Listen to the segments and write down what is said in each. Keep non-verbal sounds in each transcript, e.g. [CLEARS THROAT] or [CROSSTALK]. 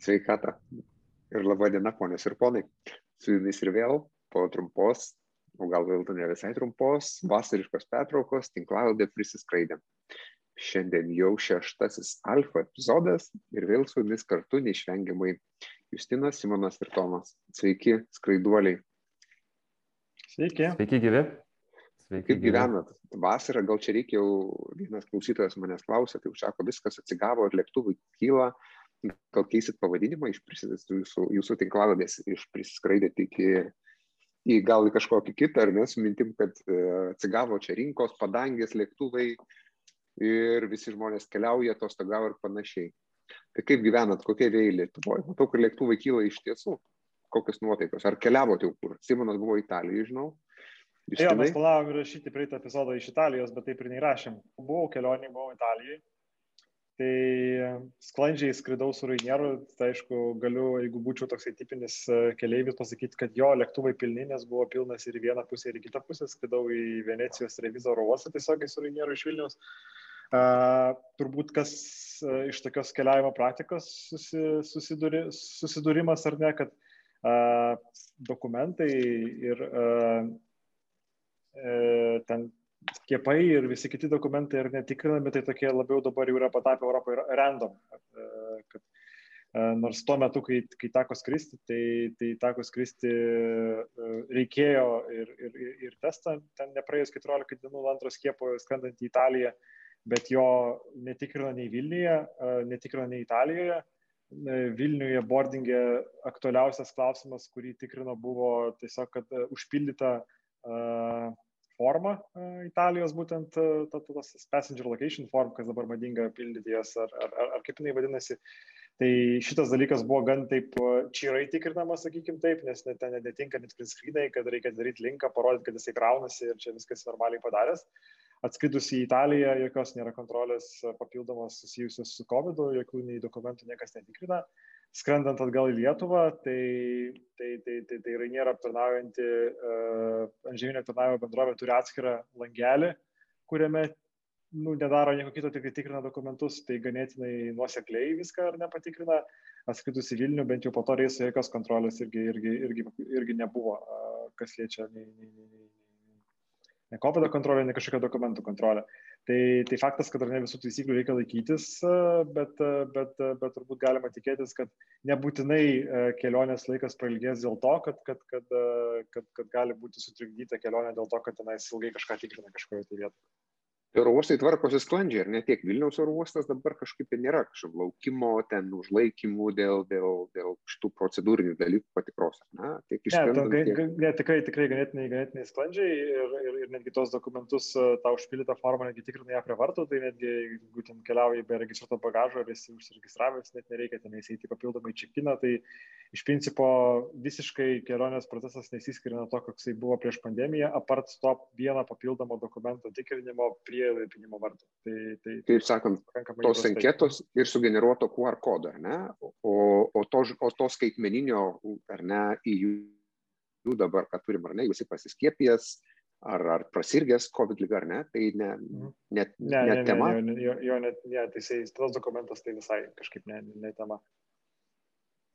Sveikata. Ir laba diena, ponios ir ponai. Su jumis ir vėl po trumpos, o gal vėl ne visai trumpos, vasariškos pertraukos tinklalaidė prisiskraidėm. Šiandien jau šeštasis alfa epizodas ir vėl su jumis kartu neišvengiamai Justinas, Simonas ir Tomas. Sveiki, skraiduoliai. Sveiki. Sveiki, gyvi. Sveiki, Kaip gyvenat? Vasarą gal čia reikia jau, vienas klausytojas manęs klausė, tai užsako, viskas atsigavo ir lėktuvai kyla, gal keisit pavadinimą iš jūsų, jūsų tinklaladės, iš prisiskraidėti iki į gal į kažkokį kitą, ar ne, su mintim, kad uh, atsigavo čia rinkos, padangės, lėktuvai ir visi žmonės keliauja, atostogavo ir panašiai. Tai kaip gyvenat, kokie vėjai Lietuvoje? Matau, kad lėktuvai kyla iš tiesų. Kokios nuotaikos? Ar keliavote jau kur? Simonas buvo Italijoje, žinau. Jo, mes planavom rašyti praeitą epizodą iš Italijos, bet taip ir neįrašėm. Buvau kelionį, buvau Italijoje Tai sklandžiai skridau su Rainieru, tai aišku, galiu, jeigu būčiau toksai tipinis e, keleivis, pasakyti, kad jo lėktuvai pilni, nes buvo pilnas ir į vieną pusę, ir į kitą pusę, skridau į Venecijos revizoro uostą tiesiog su Rainieru iš Vilnius. Uh, turbūt kas uh, iš tokios keliavimo praktikos susi, susiduri, susidūrimas ar ne, kad uh, dokumentai ir uh, ten skiepai ir visi kiti dokumentai yra netikrinami, tai tokie labiau dabar jau yra patapę Europoje random. E, kad, e, nors tuo metu, kai, kai teko skristi, tai, tai teko skristi e, reikėjo ir, ir, ir testą, ten nepraėjus 14 dienų antro skiepo skrendant į Italiją, bet jo netikrino nei Vilniuje, netikrino nei Italijoje. Vilniuje boardingė aktualiausias klausimas, kurį tikrino, buvo tiesiog, kad užpildyta uh, formą e, Italijos, būtent e, tas passenger location form, kas dabar madinga pildyti jas, ar, ar, ar, ar kaip jinai vadinasi. Tai šitas dalykas buvo gan taip e, čirai tikrinamas, sakykim taip, nes net ten netinka net prinskrydai, kad reikia daryti linką, parodyti, kad jisai kraunasi ir čia viskas normaliai padaręs. Atskridus į Italiją, jokios nėra kontrolės papildomos susijusios su COVID, jokių nei dokumentų niekas netikrina. Skrendant atgal į Lietuvą, tai, tai, tai, tai, tai Rainiero aptarnaujanti uh, antžeminio aptarnavimo bendrovė turi atskirą langelį, kuriame nu, nedaro nieko kito, tik tikrina dokumentus, tai ganėtinai nuosekliai viską ar nepatikrina. Atskridus į Vilnių, bent jau po to reiso jokios kontrolės irgi, irgi, irgi, irgi nebuvo, kas liečia nei, nei, nei, ne COVID kontrolė, ne kažkokia dokumentų kontrolė. Tai, tai faktas, kad ar ne visų taisyklių reikia laikytis, bet, bet, bet turbūt galima tikėtis, kad nebūtinai e, kelionės laikas prailgės dėl to, kad, kad, kad, kad, kad gali būti sutrikdyta kelionė dėl to, kad tenais ilgai kažką tikrina kažkoje tai vietoje. Oro uostai tvarkosi sklandžiai, ar ne tiek Vilniaus oro uostas dabar kažkaip tai nėra kažkokio laukimo, ten užlaikymų dėl, dėl, dėl šitų procedūrinių dalykų patikros, ne? Tiek išskrendant. Ne, tiek... ne, tikrai, tikrai ganėtinai, ganėtinai sklandžiai ir, ir, ir netgi tos dokumentus, e, tą užpildytą formą netgi tikrina ją prie vartų, tai netgi jeigu ten keliauji be registruoto bagažo ar esi užsiregistravęs, net nereikia ten įeiti papildomai čekiną, tai iš principo visiškai kelionės procesas nesiskiria nuo to, koksai buvo prieš pandemiją, apart to vieno papildomo dokumento tikrinimo prie prie įlaipinimo vartų. Tai, tai, Kaip sakant, tos anketos ir sugeneruoto QR kodo, ar ne? O, o, to, o to skaitmeninio, ar ne, į jų, jų dabar, ką turim, ar ne, jūs pasiskiepijęs, ar, ar prasirgęs COVID lyga, ar ne, tai ne, mhm. net, ne, net ne, tema. Ne, jo, jo net, ne, tai jisai, tas dokumentas tai visai kažkaip ne, ne tema.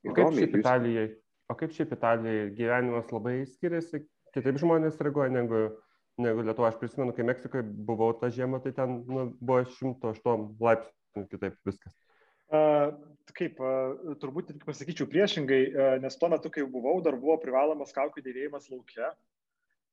O kaip šiaip Italijai? O kaip šiaip Italijai gyvenimas labai skiriasi? Kitaip žmonės reaguoja negu negu Lietuva. Aš prisimenu, kai Meksikoje buvau tą žiemą, tai ten nu, buvo 108 laipsnių kitaip viskas. Uh, kaip, uh, turbūt tik pasakyčiau priešingai, uh, nes tuo metu, kai jau buvau, dar buvo privalomas kaukių dėvėjimas laukia.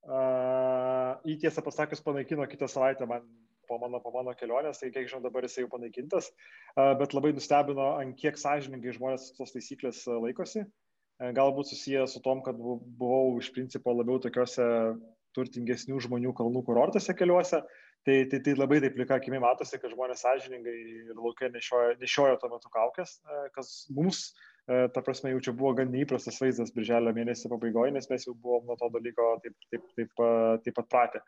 Uh, į tiesą pasakius panaikino kitą savaitę man po mano, po mano kelionės, tai kiek žinau dabar jisai jau panaikintas, uh, bet labai nustebino, ant kiek sąžininkai žmonės tos taisyklės laikosi. Uh, galbūt susijęs su tom, kad buvau iš principo labiau tokiuose turtingesnių žmonių kalnų kurortuose keliuose. Tai, tai, tai labai taip plika akimi matosi, kad žmonės sąžiningai ir laukia nešiojo, nešiojo tuo metu kaukės, e, kas mums, e, ta prasme, jau čia buvo gan neįprastas vaizdas birželio mėnesio pabaigoje, nes mes jau buvom nuo to dalyko taip, taip, taip, e, taip pat pratę.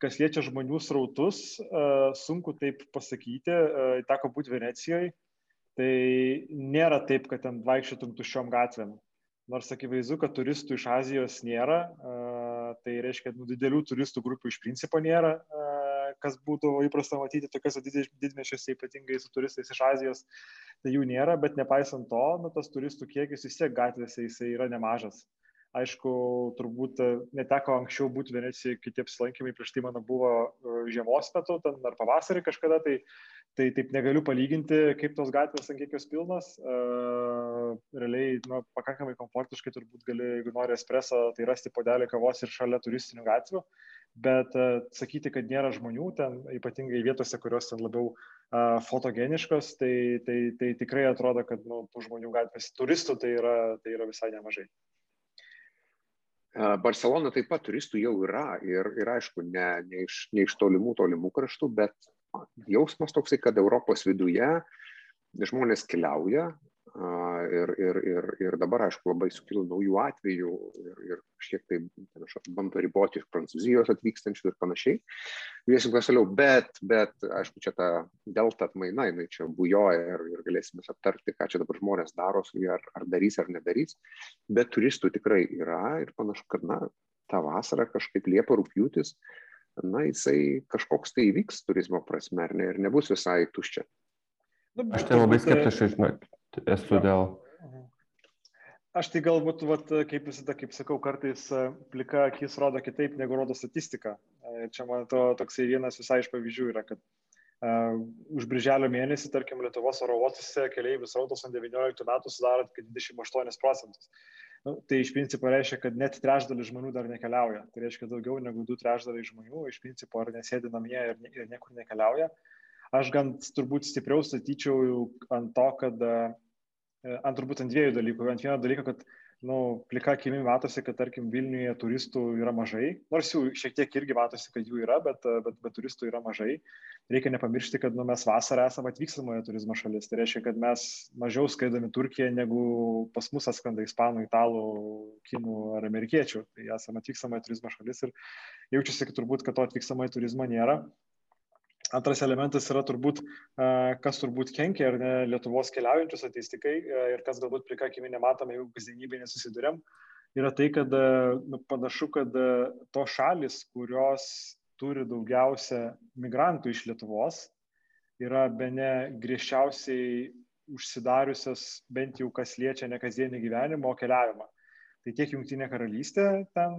Kas liečia žmonių srautus, sunku taip pasakyti, teko būti Venecijoje, tai nėra taip, kad ten vaikščiotum tuščiom gatvėm. Nors akivaizdu, kad turistų iš Azijos nėra, tai reiškia, nu, didelių turistų grupių iš principo nėra, kas būtų įprasta matyti tokiuose didmešiuose, ypatingai su turistais iš Azijos, tai jų nėra, bet nepaisant to, nu, tas turistų kiekis vis tiek gatvėse jisai yra nemažas. Aišku, turbūt e, neteko anksčiau būti Venecijoje, kiti apsilankymai prieš tai mano buvo e, žiemos metu, ten ar pavasarį kažkada, tai, tai taip negaliu palyginti, kaip tos gatvės, kiek jos pilnos. Uh, realiai, nu, pakankamai komfortiškai turbūt gali, jeigu nori espreso, tai rasti podelį kavos ir šalia turistinių gatvių. Bet sakyti, kad nėra žmonių ten, ypatingai vietose, kurios ten labiau uh, fotogeniškos, tai, tai, tai tikrai atrodo, kad nu, tų žmonių gatvės turistų tai yra, tai yra visai nemažai. Barcelona taip pat turistų jau yra ir, ir aišku, ne, ne, iš, ne iš tolimų, tolimų kraštų, bet jausmas toksai, kad Europos viduje žmonės keliauja, Ir, ir, ir, ir dabar, aišku, labai sukilo naujų atvejų ir, ir kažkiek tai bando riboti iš Prancūzijos atvykstančių ir panašiai. Viesim kas toliau, bet, bet, aišku, čia ta delta atmaina, jinai čia bujoja ir, ir galėsime aptarti, ką čia dabar žmonės daro su jie, ar, ar darys ar nedarys. Bet turistų tikrai yra ir panašu, kad, na, tą vasarą kažkaip Liepa rūpjūtis, na, jisai kažkoks tai įvyks turizmo prasme, ar ne, ir nebus visai tuščia. Nu, Aš tai labai skeptiškai, žinok, esu dėl. Mhm. Aš tai galbūt, vat, kaip visada, kaip sakau, kartais e, plika akis rodo kitaip, negu rodo statistika. E, čia, man atrodo, toksai vienas visai iš pavyzdžių yra, kad uh, už birželio mėnesį, tarkim, Lietuvos oro uostuose keliaivių srautas ant 19 metų sudaro tik 28 procentus. Nu, tai iš principo reiškia, kad net trečdalis žmonių dar nekeliauja. Tai reiškia daugiau negu du trečdaliai žmonių iš principo ar nesėdi namie ir, ir niekur nekeliauja. Aš gan turbūt stipriau statyčiau ant to, kad uh, ant turbūt ant dviejų dalykų. Ant vieno dalyko, kad nu, plika akimi matosi, kad tarkim Vilniuje turistų yra mažai, nors jų šiek tiek irgi matosi, kad jų yra, bet, bet, bet turistų yra mažai. Reikia nepamiršti, kad nu, mes vasarą esame atvykstamoje turizmo šalis. Tai reiškia, kad mes mažiau skaidami Turkiją, negu pas mus atskrenda ispanų, italų, kinų ar amerikiečių. Tai esame atvykstamoje turizmo šalis ir jaučiasi, kad turbūt, kad to atvykstamoje turizmo nėra. Antras elementas yra turbūt, kas turbūt kenkia ar ne Lietuvos keliaujančių statistikai ir kas galbūt plika akimi nematome, jeigu kasdienybėje nesusidurėm, yra tai, kad nu, panašu, kad tos šalis, kurios turi daugiausia migrantų iš Lietuvos, yra be ne griežčiausiai užsidariusios bent jau kas liečia ne kasdienį gyvenimą, o keliavimą. Tai tiek Junktinė karalystė, ten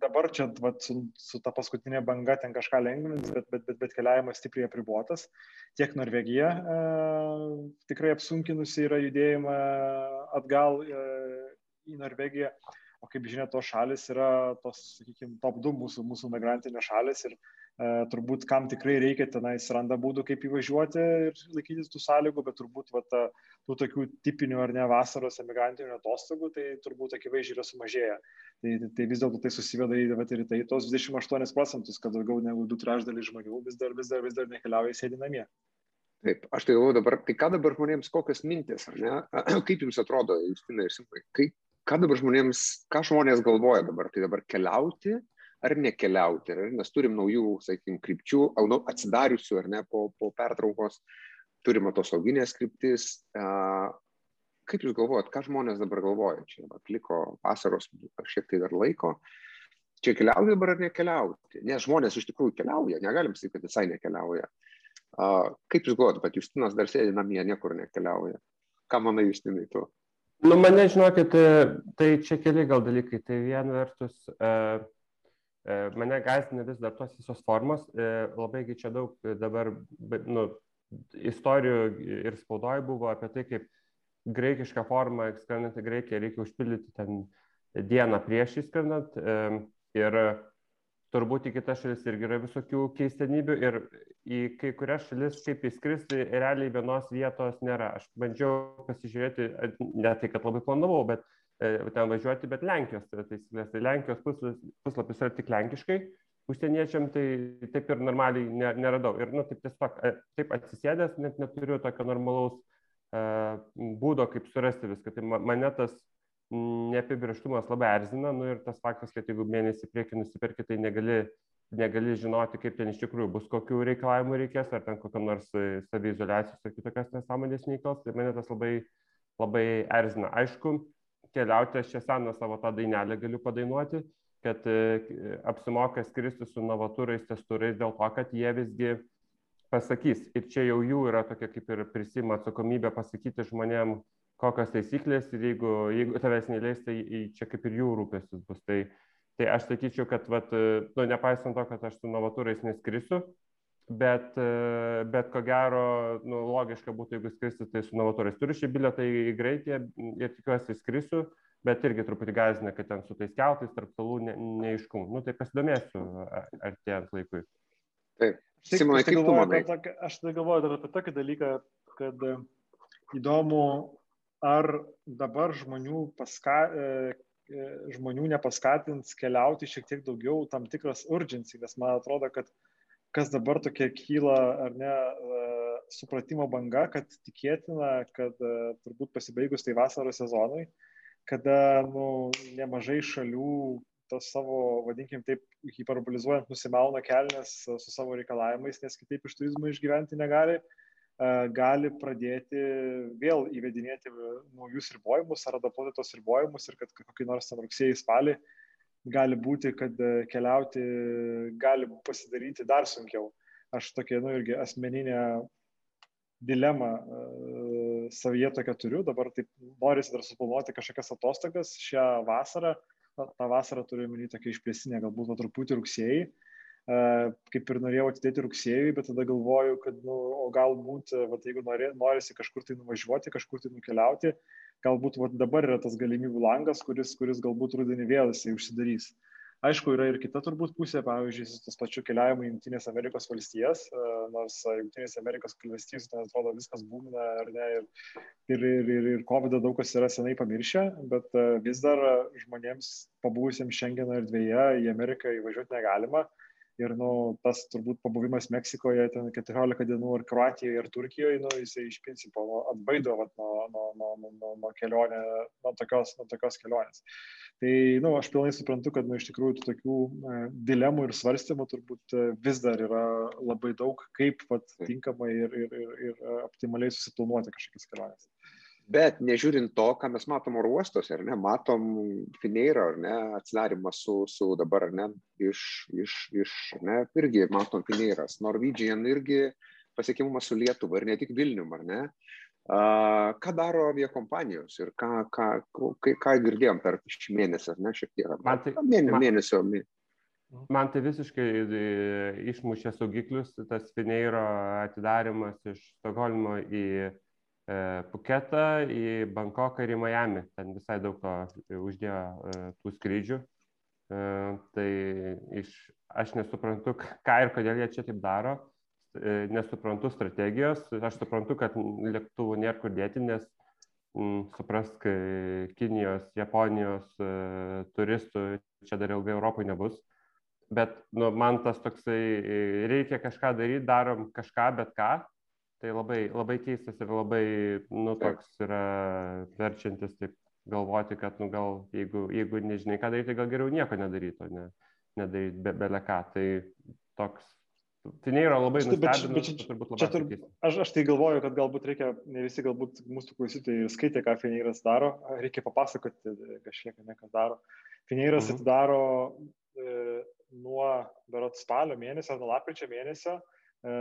dabar čia vat, su, su ta paskutinė banga ten kažką lengvins, bet, bet, bet, bet keliavimas stipriai apribuotas. Tiek Norvegija e, tikrai apsunkinusi yra judėjimą atgal e, į Norvegiją. O kaip žinia, tos šalis yra tos, sakykime, top 2 mūsų, mūsų migrantinės šalis ir E, turbūt kam tikrai reikia tenais randa būdų, kaip įvažiuoti ir laikytis tų sąlygų, bet turbūt va, ta, tų tokių tipinių ar ne vasaros emigrantinių atostogų, tai turbūt akivaizdžiai yra sumažėję. Tai, tai vis dėlto tai susiveda į, va, ir tai tos 28 procentus, kad daugiau negu du trečdaliai žmonių vis dar, vis dar, vis dar nekeliauja sėdi namie. Taip, aš tai galvoju dabar, tai ką dabar žmonėms, kokios mintis, ar ne? [CLEARS THROAT] Kaip jums atrodo, Justina ir Simai, kaip, ką dabar žmonėms, ką žmonės galvoja dabar, tai dabar keliauti ar nekeliauti, ar, nes turim naujų, sakykime, krypčių, atsidariusių ar ne po, po pertraukos, turim atostauginės kryptis. Kaip Jūs galvojat, ką žmonės dabar galvoja? Čia atliko vasaros šiek tiek dar laiko. Čia keliauja dabar ar nekeliauti? Nes žmonės iš tikrųjų keliauja, negalim sakyti, kad visai nekeliauja. Kaip Jūs galvojat, bet Justinas dar sėdi namie, niekur nekeliauja. Ką manai, Justinai, tu? Nu, mane žinokit, tai čia keli gal dalykai. Tai viena vertus, uh, E, mane gazdina vis dar tos visos formos, e, labai čia daug dabar nu, istorijų ir spaudoje buvo apie tai, kaip graikišką formą, skrendant į Graikiją, reikia užpildyti ten dieną prieš įskrendant. E, ir turbūt į kitas šalis irgi yra visokių keistenybių ir į kai kurias šalis, kaip įskristi, realiai vienos vietos nėra. Aš bandžiau pasižiūrėti, ne tai, kad labai planavau, bet E, ten važiuoti, bet Lenkijos tai taisyklės. Tai Lenkijos puslapis yra tik lenkiškai, užsieniečiam tai taip ir normaliai neradau. Ir, nu, taip tiesiog, e, taip atsisėdęs, net neturiu tokio normalaus uh, būdo, kaip surasti viską. Tai mane tas neapibrieštumas labai erzina, nu ir tas faktas, kad jeigu mėnesį priekį nusipirki, tai negali, negali žinoti, kaip ten iš tikrųjų bus, kokių reikalavimų reikės, ar ten kokio nors savizolacijos ar kitokios nesąmonės neįkels, tai mane tas labai, labai erzina. Aišku, keliauti, aš čia seną savo tą dainelę galiu padainuoti. kad e, apsimoka skristi su novatūrais, testurais dėl to, kad jie visgi pasakys. Ir čia jau jų yra tokia kaip ir prisima atsakomybė pasakyti žmonėm, kokios taisyklės ir jeigu, jeigu tavęs neįleis, tai čia kaip ir jų rūpestis bus. Tai, tai aš sakyčiau, kad, vat, nu, nepaisant to, kad aš su novatūrais neskrisiu, bet, bet ko gero, nu, logiška būtų, jeigu skristi, tai su novatūrais. Turiu šį bilietą į Greitiją ir tikiuosi skrisiu bet irgi truputį gazina, kad ten su tais keltais tarp salų ne, neiškumų. Nu, tai pasidomėsiu artėjant laikui. Taip. Simonai, tai galvoju, tokį, aš tai galvoju dar apie tokį dalyką, kad e, įdomu, ar dabar žmonių, paska, e, e, žmonių nepaskatins keliauti šiek tiek daugiau tam tikras urgency, nes man atrodo, kad kas dabar tokia kyla, ar ne, supratimo banga, kad tikėtina, kad turbūt pasibaigus tai vasaros sezonui, kada nu, nemažai šalių tos savo, vadinkim taip, hiperbolizuojant, nusimauna kelnes su savo reikalavimais, nes kitaip iš turizmo išgyventi negali, gali pradėti vėl įvedinėti naujus ribojimus ar adaptuoti tos ribojimus ir kad kokį nors ten rugsėjai spalį gali būti, kad keliauti gali pasidaryti dar sunkiau. Aš tokia, nu, irgi asmeninė dilemą savyje tokią turiu, dabar taip norisi dar suplanuoti kažkokias atostogas šią vasarą, tą vasarą turiu minį tokia išplėstinė, galbūt va, truputį rugsėjai, kaip ir norėjau atidėti rugsėjui, bet tada galvoju, kad, nu, o galbūt, va, jeigu nori, norisi kažkur tai nuvažiuoti, kažkur tai nukeliauti, galbūt va, dabar yra tas galimybių langas, kuris, kuris galbūt rudenį vėl jisai užsidarys. Aišku, yra ir kita turbūt pusė, pavyzdžiui, tas pačiu keliavimu į Junktinės Amerikos valstijas, e, nors Junktinės Amerikos valstijos, ten atrodo, viskas būmina, ar ne, ir, ir, ir, ir, ir COVID daug kas yra senai pamiršę, bet e, vis dar žmonėms pabuvusiems Schengeno erdvėje į Ameriką įvažiuoti negalima. Ir nu, tas turbūt pabuvimas Meksikoje, ten 14 dienų, ar Kroatijoje, ar Turkijoje, nu, jisai iš principo nu, atbaido vat, nuo, nuo, nuo, nuo, nuo, kelionė, nuo, tokios, nuo tokios kelionės. Tai nu, aš pilnai suprantu, kad nu, iš tikrųjų tokių e, dilemų ir svarstymų turbūt e, vis dar yra labai daug, kaip vat, tinkamai ir, ir, ir, ir optimaliai susiplanuoti kažkokias keliones. Bet nežiūrint to, ką mes matom oro uostose, ar ne, matom Fineirą, ar ne, atsidarimą su, su dabar, ar ne, iš, iš, iš, ne, irgi matom Fineiras, Norwegian irgi pasiekimumas su Lietuva ir ne tik Vilnium, ar ne. Uh, ką daro aviakompanijos ir ką, ką, ką, ką girdėjom per šį mėnesį, ar ne, šiek tiek. Man tai, mėnesio, man, mėnesio. Man tai visiškai e, išmušė saugiklius, tas Fineiro atidarimas iš Stokholmo į Puketą, į Bankoką ir į Miami. Ten visai daug to uždėjo e, tų skrydžių. E, tai iš, aš nesuprantu, ką ir kodėl jie čia taip daro E, nesuprantu strategijos, aš suprantu, kad lėktuvų nėra kur dėti, nes m, suprask, Kinijos, Japonijos e, turistų čia dar ilgai Europoje nebus. Bet nu, man tas toksai, e, reikia kažką daryti, darom kažką, bet ką. Tai labai, labai keistas ir labai, nu, toks yra verčiantis taip galvoti, kad, nu, gal, jeigu, jeigu nežinai, ką daryti, gal geriau nieko nedaryti, ne nedaryti be, bele ką. Tai toks Tai nėra labai nustebinantis, bet, bet, turbūt labai. Čia turbūt, aš, aš tai galvoju, kad galbūt reikia, ne visi galbūt mūsų klausytojai skaitė, ką Fineiras daro, reikia papasakoti kažkiek, ne kas daro. Fineiras mhm. atidaro e, nuo darot spalio mėnesio, nuo lapkričio mėnesio. E,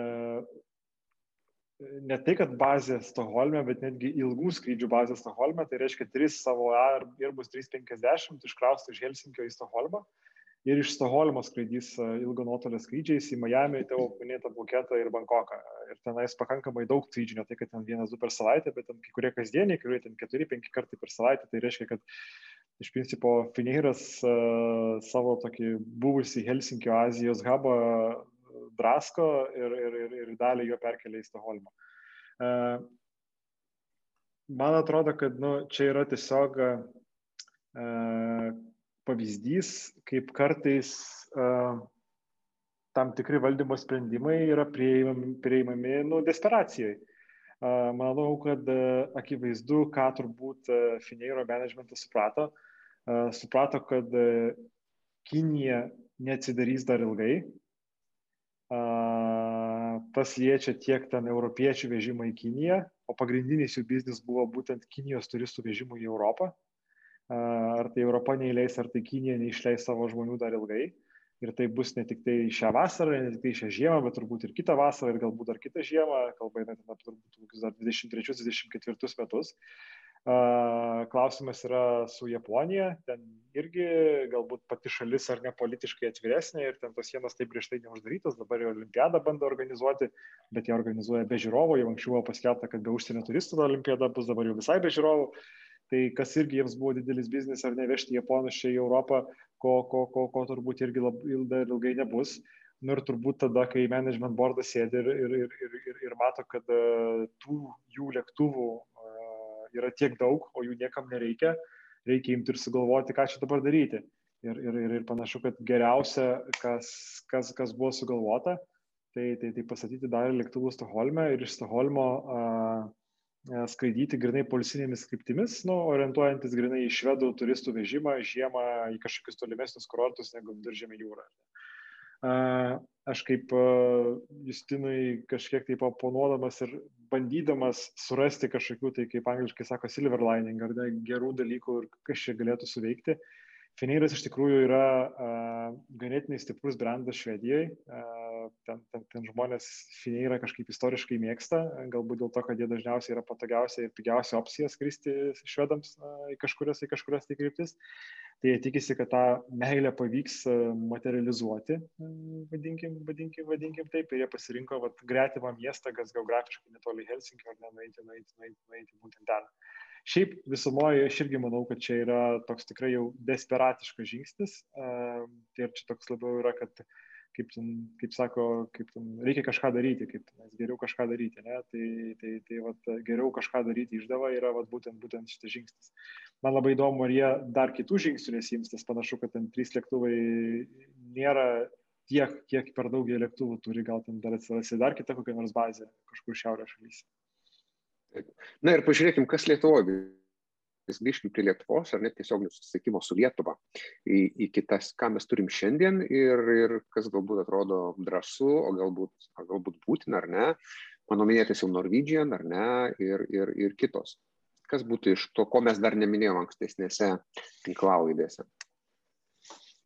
ne tai, kad bazė Stokholme, bet netgi ilgų skrydžių bazė Stokholme, tai reiškia tris savo Airbus 350 iškraustų iš Helsinkio į Stokholmą. E, ir iš Stoholmo skraidys e, ilgo nuotolio skrydžiais į Miami, tavo minėtą Buketą ir Bankoką. Ir tenais pakankamai daug skrydžių, ne tai, kad ten vienas, du per savaitę, bet ten kai kurie kasdieniai, kai kurie ten keturi, penki kartai per savaitę. Tai reiškia, kad iš principo Fineiras uh, savo tokį buvusį Helsinkio Azijos hubą e, drasko ir, ir, ir, ir dalį jo perkelia į Stoholmą. Uh, man atrodo, kad nu, čia yra tiesiog uh, pavyzdys, kaip kartais uh, tam tikri valdymo sprendimai yra prieimami, prieimami nu, desperacijai. Manau, kad akivaizdu, ką turbūt Fineiro managementas suprato. Suprato, kad Kinija neatsidarys dar ilgai. Tas liečia tiek ten europiečių vežimą į Kiniją, o pagrindinis jų biznis buvo būtent Kinijos turistų vežimų į Europą ar tai Europa neįleis, ar tai Kinija neišleis savo žmonių dar ilgai. Ir tai bus ne tik tai šią vasarą, ne tik tai šią žiemą, bet turbūt ir kitą vasarą, ir galbūt dar kitą žiemą, kalba eina turbūt dar 23-24 metus. Klausimas yra su Japonija, ten irgi galbūt pati šalis ar ne politiškai atviresnė ir ten tos sienos taip griežtai neuždarytos, dabar jau olimpiadą bando organizuoti, bet jie organizuoja be žiūrovų, jau anksčiau buvo paskelbta, kad be užsienio turistų olimpiada bus dabar jau visai be žiūrovų. Tai kas irgi jiems buvo didelis biznis ar nevežti japonus čia į Europą, ko, ko, ko, ko turbūt irgi labai ilgai nebus. Nu ir turbūt tada, kai management boardas sėdi ir, ir, ir, ir, ir, mato, kad uh, tų jų lėktuvų yra tiek daug, o jų niekam nereikia, reikia imti ir sugalvoti, ką čia dabar daryti. Ir, ir, ir, ir panašu, kad geriausia, kas, kas, kas buvo sugalvota, tai, tai, tai pasakyti dar lėktuvų Stoholme ir iš Stoholmo uh, skraidyti grinai polisinėmis kryptimis, nu, orientuojantis grinai į švedų turistų vežimą žiemą į kažkokius tolimesnius kurortus negu viduržėmė jūra. E, aš kaip Justinui kažkiek taip oponuodamas ir bandydamas surasti kažkokių, tai kaip angliškai sako, silver lining, ar ne, gerų dalykų ir kas čia galėtų suveikti, Feneiras iš tikrųjų yra uh, ganėtinai stiprus brandas Švedijoje. Uh, ten, ten, ten žmonės Feneirą kažkaip istoriškai mėgsta, galbūt dėl to, kad jie dažniausiai yra patogiausia ir pigiausia opcija skristi švedams uh, į kažkurias, į kažkurias tai kryptis. Tai jie tikisi, kad tą meilę pavyks uh, materializuoti, uh, vadinkim, vadinkim, vadinkim taip, ir jie pasirinko vat, gretimą miestą, kas geografiškai netoli Helsinkio, ar ne, nueiti, nueiti, nueiti, būtent ten. Uh, Šiaip visumoje aš irgi manau, kad čia yra toks tikrai jau desperatiškas žingsnis. Ir čia toks labiau yra, kad, kaip, ten, kaip sako, kaip ten, reikia kažką daryti, kaip ten, geriau kažką daryti. Ne? Tai, tai, tai vat, geriau kažką daryti išdava yra vat, būtent, būtent šitas žingsnis. Man labai įdomu, ar jie dar kitų žingsnių nesims, nes panašu, kad ten trys lėktuvai nėra tiek, kiek per daug jie lėktuvų turi, gal ten dar atsiras ir dar kita kokia nors bazė kažkur šiaurės šalyse. Na ir pažiūrėkim, kas Lietuvoje. Vis grįžkim prie Lietuvos ar net tiesiog susisiekimo su Lietuva į, į kitas, ką mes turim šiandien ir, ir kas galbūt atrodo drąsu, o galbūt, o galbūt būtina ar ne. Mano minėtas jau Norwegian ar ne ir, ir, ir kitos. Kas būtų iš to, ko mes dar neminėjom ankstesnėse tinklalaidėse.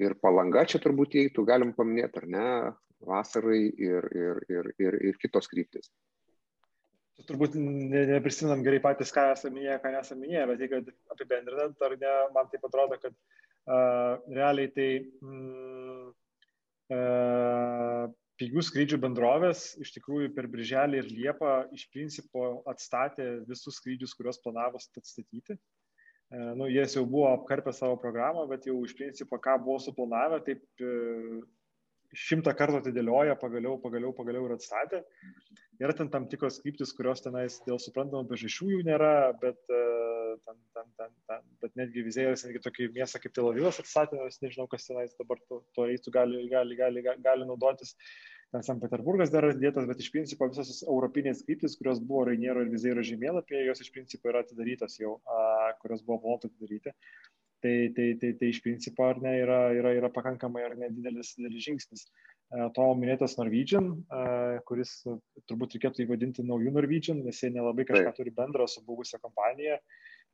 Ir palanga čia turbūt įeitų, galim paminėti, ar ne, vasarai ir, ir, ir, ir, ir kitos kryptis turbūt ne, neprisimenam gerai patys, ką esame minėję, ką nesame minėję, bet jeigu apibendrinant, ar ne, man taip atrodo, kad uh, realiai tai mm, uh, pigių skrydžių bendrovės iš tikrųjų per Birželį ir Liepą iš principo atstatė visus skrydžius, kuriuos planavo atstatyti. Uh, nu, jie jau buvo apkarpę savo programą, bet jau iš principo, ką buvo suplanavę, taip uh, šimtą kartų atidėlioja, pagaliau, pagaliau, pagaliau ir atstatė. Yra ten tam tikros kryptis, kurios tenais dėl suprantamų priežasčių jų nėra, bet, uh, ten, ten, ten, ten, bet netgi vizėjas, netgi tokį miestą kaip Tel Avivas atstatė, nes nežinau, kas tenais dabar to, to eitų gali, gali, gali, gali, naudotis. Ten St. Peterburgas dar atdėtas, bet iš principo visos europinės kryptis, kurios buvo Rainiero ir Vizėro žemėlapyje, jos iš principo yra atidarytos jau, kurios buvo planuota atidaryti. Tai, tai, tai, tai iš principo ar ne yra, yra, yra pakankamai ar ne didelis, didelis žingsnis. E, to minėtas Norwegian, e, kuris turbūt reikėtų įvadinti naujų Norwegian, nes jie nelabai kažką turi bendro su buvusią kompaniją.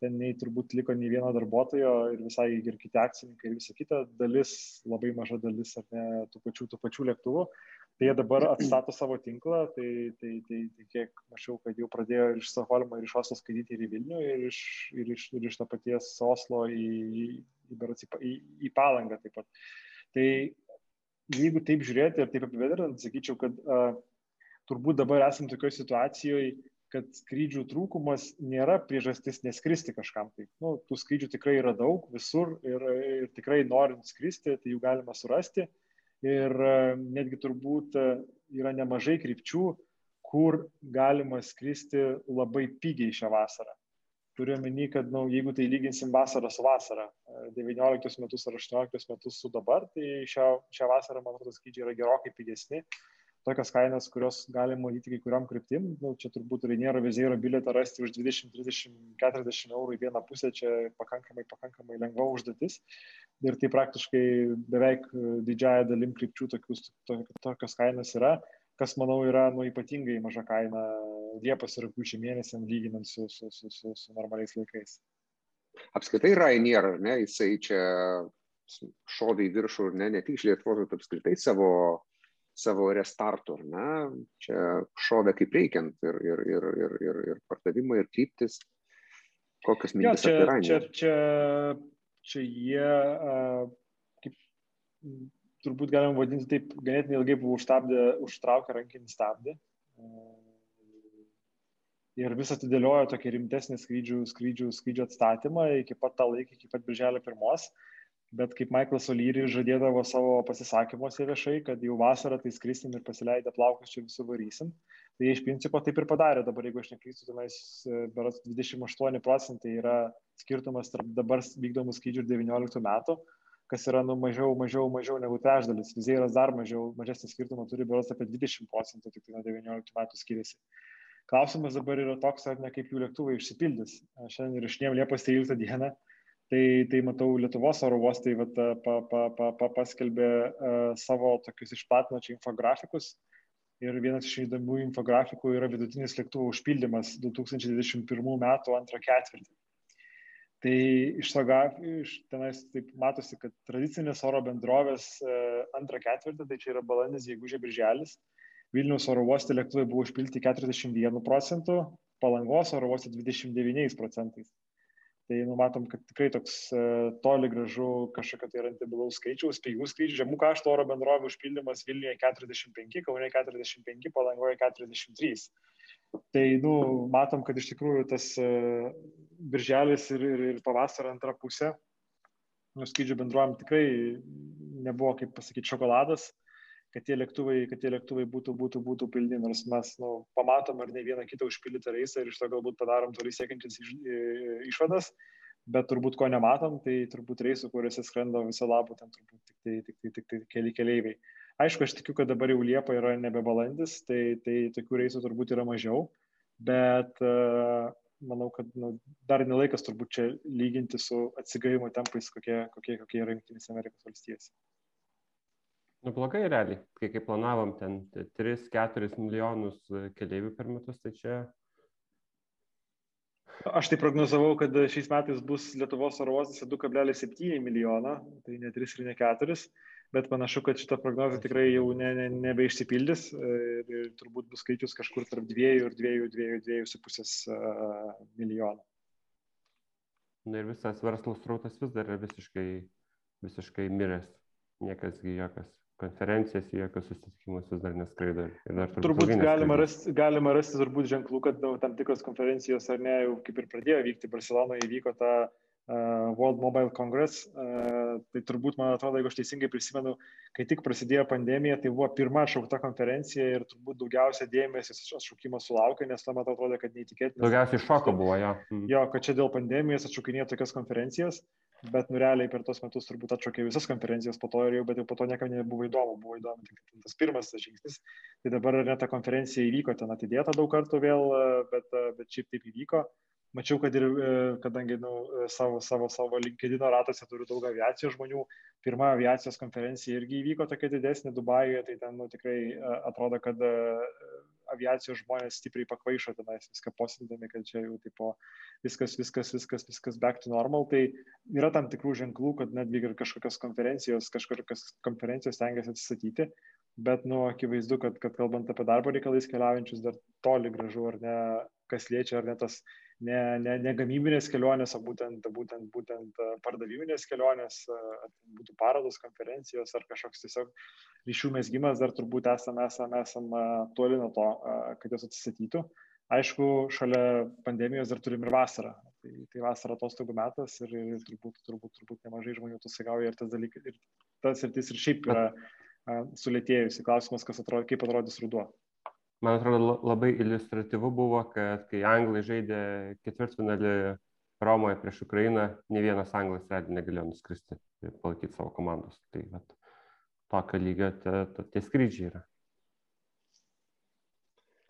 Ten nei turbūt liko nei vieno darbuotojo ir visai ir kiti akcininkai ir visa kita dalis, labai maža dalis ar ne tų pačių, tų pačių lėktuvų. Tai jie dabar atstato savo tinklą, tai, tai, tai, tai kiek mačiau, kad jau pradėjo ir iš Stokholmo, ir iš Oslo skaityti ir į Vilnių, ir iš, ir iš, ir iš to paties Oslo į, į, į, į, į Palangą taip pat. Tai jeigu taip žiūrėti ir taip apibendrinant, sakyčiau, kad uh, turbūt dabar esam tokioje situacijoje, kad skrydžių trūkumas nėra priežastis neskristi kažkam. Tai, nu, tų skrydžių tikrai yra daug visur ir, ir tikrai norint skristi, tai jų galima surasti. Uh, ir e, netgi turbūt e, yra nemažai krypčių, kur galima skristi labai pigiai šią vasarą. Turiu menį, kad nu, jeigu tai lyginsim vasarą su vasara, 19 e, metus ar 18 metus su dabar, tai šią, šią vasarą, man atrodo, skrydžiai yra gerokai pigesni tokios kainos, kurios galima matyti kai kuriam kryptim. Nu, čia turbūt Rainiero vizėro bilietą rasti už 20, 30, 40 eurų į vieną pusę, čia pakankamai, pakankamai lengva užduotis. Ir tai praktiškai beveik didžiaja dalim krypčių tokius, to, tokios kainos yra, kas manau yra nu, ypatingai maža kaina Liepos ir rūpiučio mėnesiam lyginant su, su, su, su, su normaliais laikais. Apskritai Ryanair, ne, jisai čia šovė į viršų, ne, ne tik iš Lietuvos, bet apskritai savo, savo restartų, ne, čia šovė kaip reikiant ir, ir, ir, ir, ir, ir pardavimai, ir kryptis. Kokios mintis ja, čia? Čia, čia, čia jie, kaip, turbūt galim vadinti taip, ganėtinai ilgai buvo užstabdę, užtraukę rankinį stabdį ir vis atidėliojo tokį rimtesnį skrydžių, skrydžių, skrydžių atstatymą iki pat tą laiką, iki pat birželio pirmos. Bet kaip Michaelas O'Leary žadėdavo savo pasisakymuose viešai, kad jau vasarą tai skrisim ir pasileidę plaukus čia visų varysim, tai iš principo taip ir padarė. Dabar, jeigu aš neklystu, tenais e, beras 28 procentai yra skirtumas tarp dabar vykdomų skrydžių ir 19 metų, kas yra nu, mažiau, mažiau, mažiau negu trečdalis. Vizėras dar mažiau, mažesnį skirtumą turi beras apie 20 procentų, tik tai nuo 19 metų skiriasi. Klausimas dabar yra toks, ar ne kaip jų lėktuvai išsipildys. Šiandien ir išniem Liepos 13 dieną, tai, tai matau Lietuvos oro uostai vat, pa, pa, pa, pa, paskelbė uh, savo tokius išplatino čia infografikus. Ir vienas iš įdomių infografikų yra vidutinis lėktuvo užpildymas 2021 metų antrą ketvirtį. Tai iš to iš tenais taip matosi, kad tradicinės oro bendrovės uh, antrą ketvirtį, tai čia yra balandis, jeigu žia birželis, Vilniaus oro uoste lėktuvai buvo užpilti 41 procentų, Palangos oro uoste 29 procentais. Tai numatom, kad tikrai toks uh, toli gražu kažkokio tai rentabilaus skaičiaus, pigų skrydžių, žemų kaštų oro bendrovė užpildymas Vilniuje 45, Kaune 45, Palangoje 43. Tai, nu, matom, kad iš tikrųjų tas uh, birželis ir, ir, ir pavasario antra pusė, nu, skrydžių bendrovėm tikrai nebuvo, kaip pasakyti, šokoladas kad tie lėktuvai, kad tie lėktuvai būtų, būtų, būtų pilni, nors mes nu, pamatom ar ne vieną kitą užpildytą reisą ir iš to galbūt padarom toli siekiančias iš, išvadas, bet turbūt ko nematom, tai turbūt reisų, kuriuose skrenda viso labo, ten turbūt tik tai, tik tai, tik tai keli keleiviai. Aišku, aš tikiu, kad dabar jau Liepa yra nebe balandis, tai, tai tokių reisų turbūt yra mažiau, bet uh, manau, kad nu, dar nelaikas turbūt čia lyginti su atsigavimo tempais, kokie, kokie, kokie yra Junktinės Amerikos valstijos. Nu, blogai realiai, kai kaip planavom ten 3-4 milijonus e, keliaivių per metus, tai čia... Aš tai prognozavau, kad šiais metais bus Lietuvos oro uostose 2,7 milijono, tai ne 3 ir ne 4, bet panašu, kad šita prognozija tikrai jau ne, ne, nebeišsipildys e, ir, turbūt bus skaičius kažkur tarp 2 ir 2-2,5 milijonų. Na ir visas verslo srautas vis dar yra visiškai, visiškai miręs, niekas jokios konferencijas, į jokius susitikimus vis dar neskraido. Dar turbūt turbūt galima rasti, galima rasti turbūt ženklų, kad nu, tam tikros konferencijos ar ne, jau kaip ir pradėjo vykti, Barcelonoje įvyko ta uh, World Mobile Congress. Uh, tai turbūt, man atrodo, jeigu aš teisingai prisimenu, kai tik prasidėjo pandemija, tai buvo pirma atšaukta konferencija ir turbūt daugiausia dėmesio atšaukimo sulaukė, nes tuo metu atrodė, kad neįtikėtina. Daugiausiai šoko buvo, jo. Mm. Jo, kad čia dėl pandemijos atšaukinėjo tokias konferencijas bet nu realiai per tuos metus turbūt atšaukė visas konferencijas po to ir jau, bet jau po to niekam nebuvo įdomu, buvo įdomu tik tas pirmas tas žingsnis. Tai dabar net ta konferencija įvyko, ten atidėta daug kartų vėl, bet, bet šiaip taip įvyko. Mačiau, kad ir, kadangi nu, savo, savo, savo LinkedIn ratose turiu daug aviacijos žmonių, pirma aviacijos konferencija irgi įvyko tokia didesnė Dubajuje, tai ten nu, tikrai atrodo, kad aviacijos žmonės stipriai pakvaišo tenais viską posėdami, kad čia jau tipo viskas, viskas, viskas, viskas back to normal. Tai yra tam tikrų ženklų, kad netgi ir kažkokios konferencijos, kažkokios konferencijos tengiasi atsisakyti, bet, nu, akivaizdu, kad, kad kalbant apie darbo reikalais keliaujančius, dar toli gražu, ar ne, kas liečia, ar ne tas ne, ne, ne gamybinės kelionės, o būtent, būtent, būtent pardaviminės kelionės, ar būtų parodos, konferencijos ar kažkoks tiesiog ryšių mesgymas, dar turbūt esame, esame, esame toli nuo to, kad jos atsisakytų. Aišku, šalia pandemijos dar turim ir vasarą. Tai, tai vasara atostogų metas ir, ir turbūt, turbūt, turbūt nemažai žmonių atostogauja ir tas dalykas, ir tas ir tas ir šiaip yra sulėtėjusi. Klausimas, atrodo, kaip atrodys ruduo man atrodo labai iliustratyvu buvo, kad kai anglai žaidė ketvirtfinalį Romoje prieš Ukrainą, ne vienas anglas realiai negalėjo nuskristi ir palaikyti savo komandos. Tai vat, tokio lygio tie skrydžiai yra.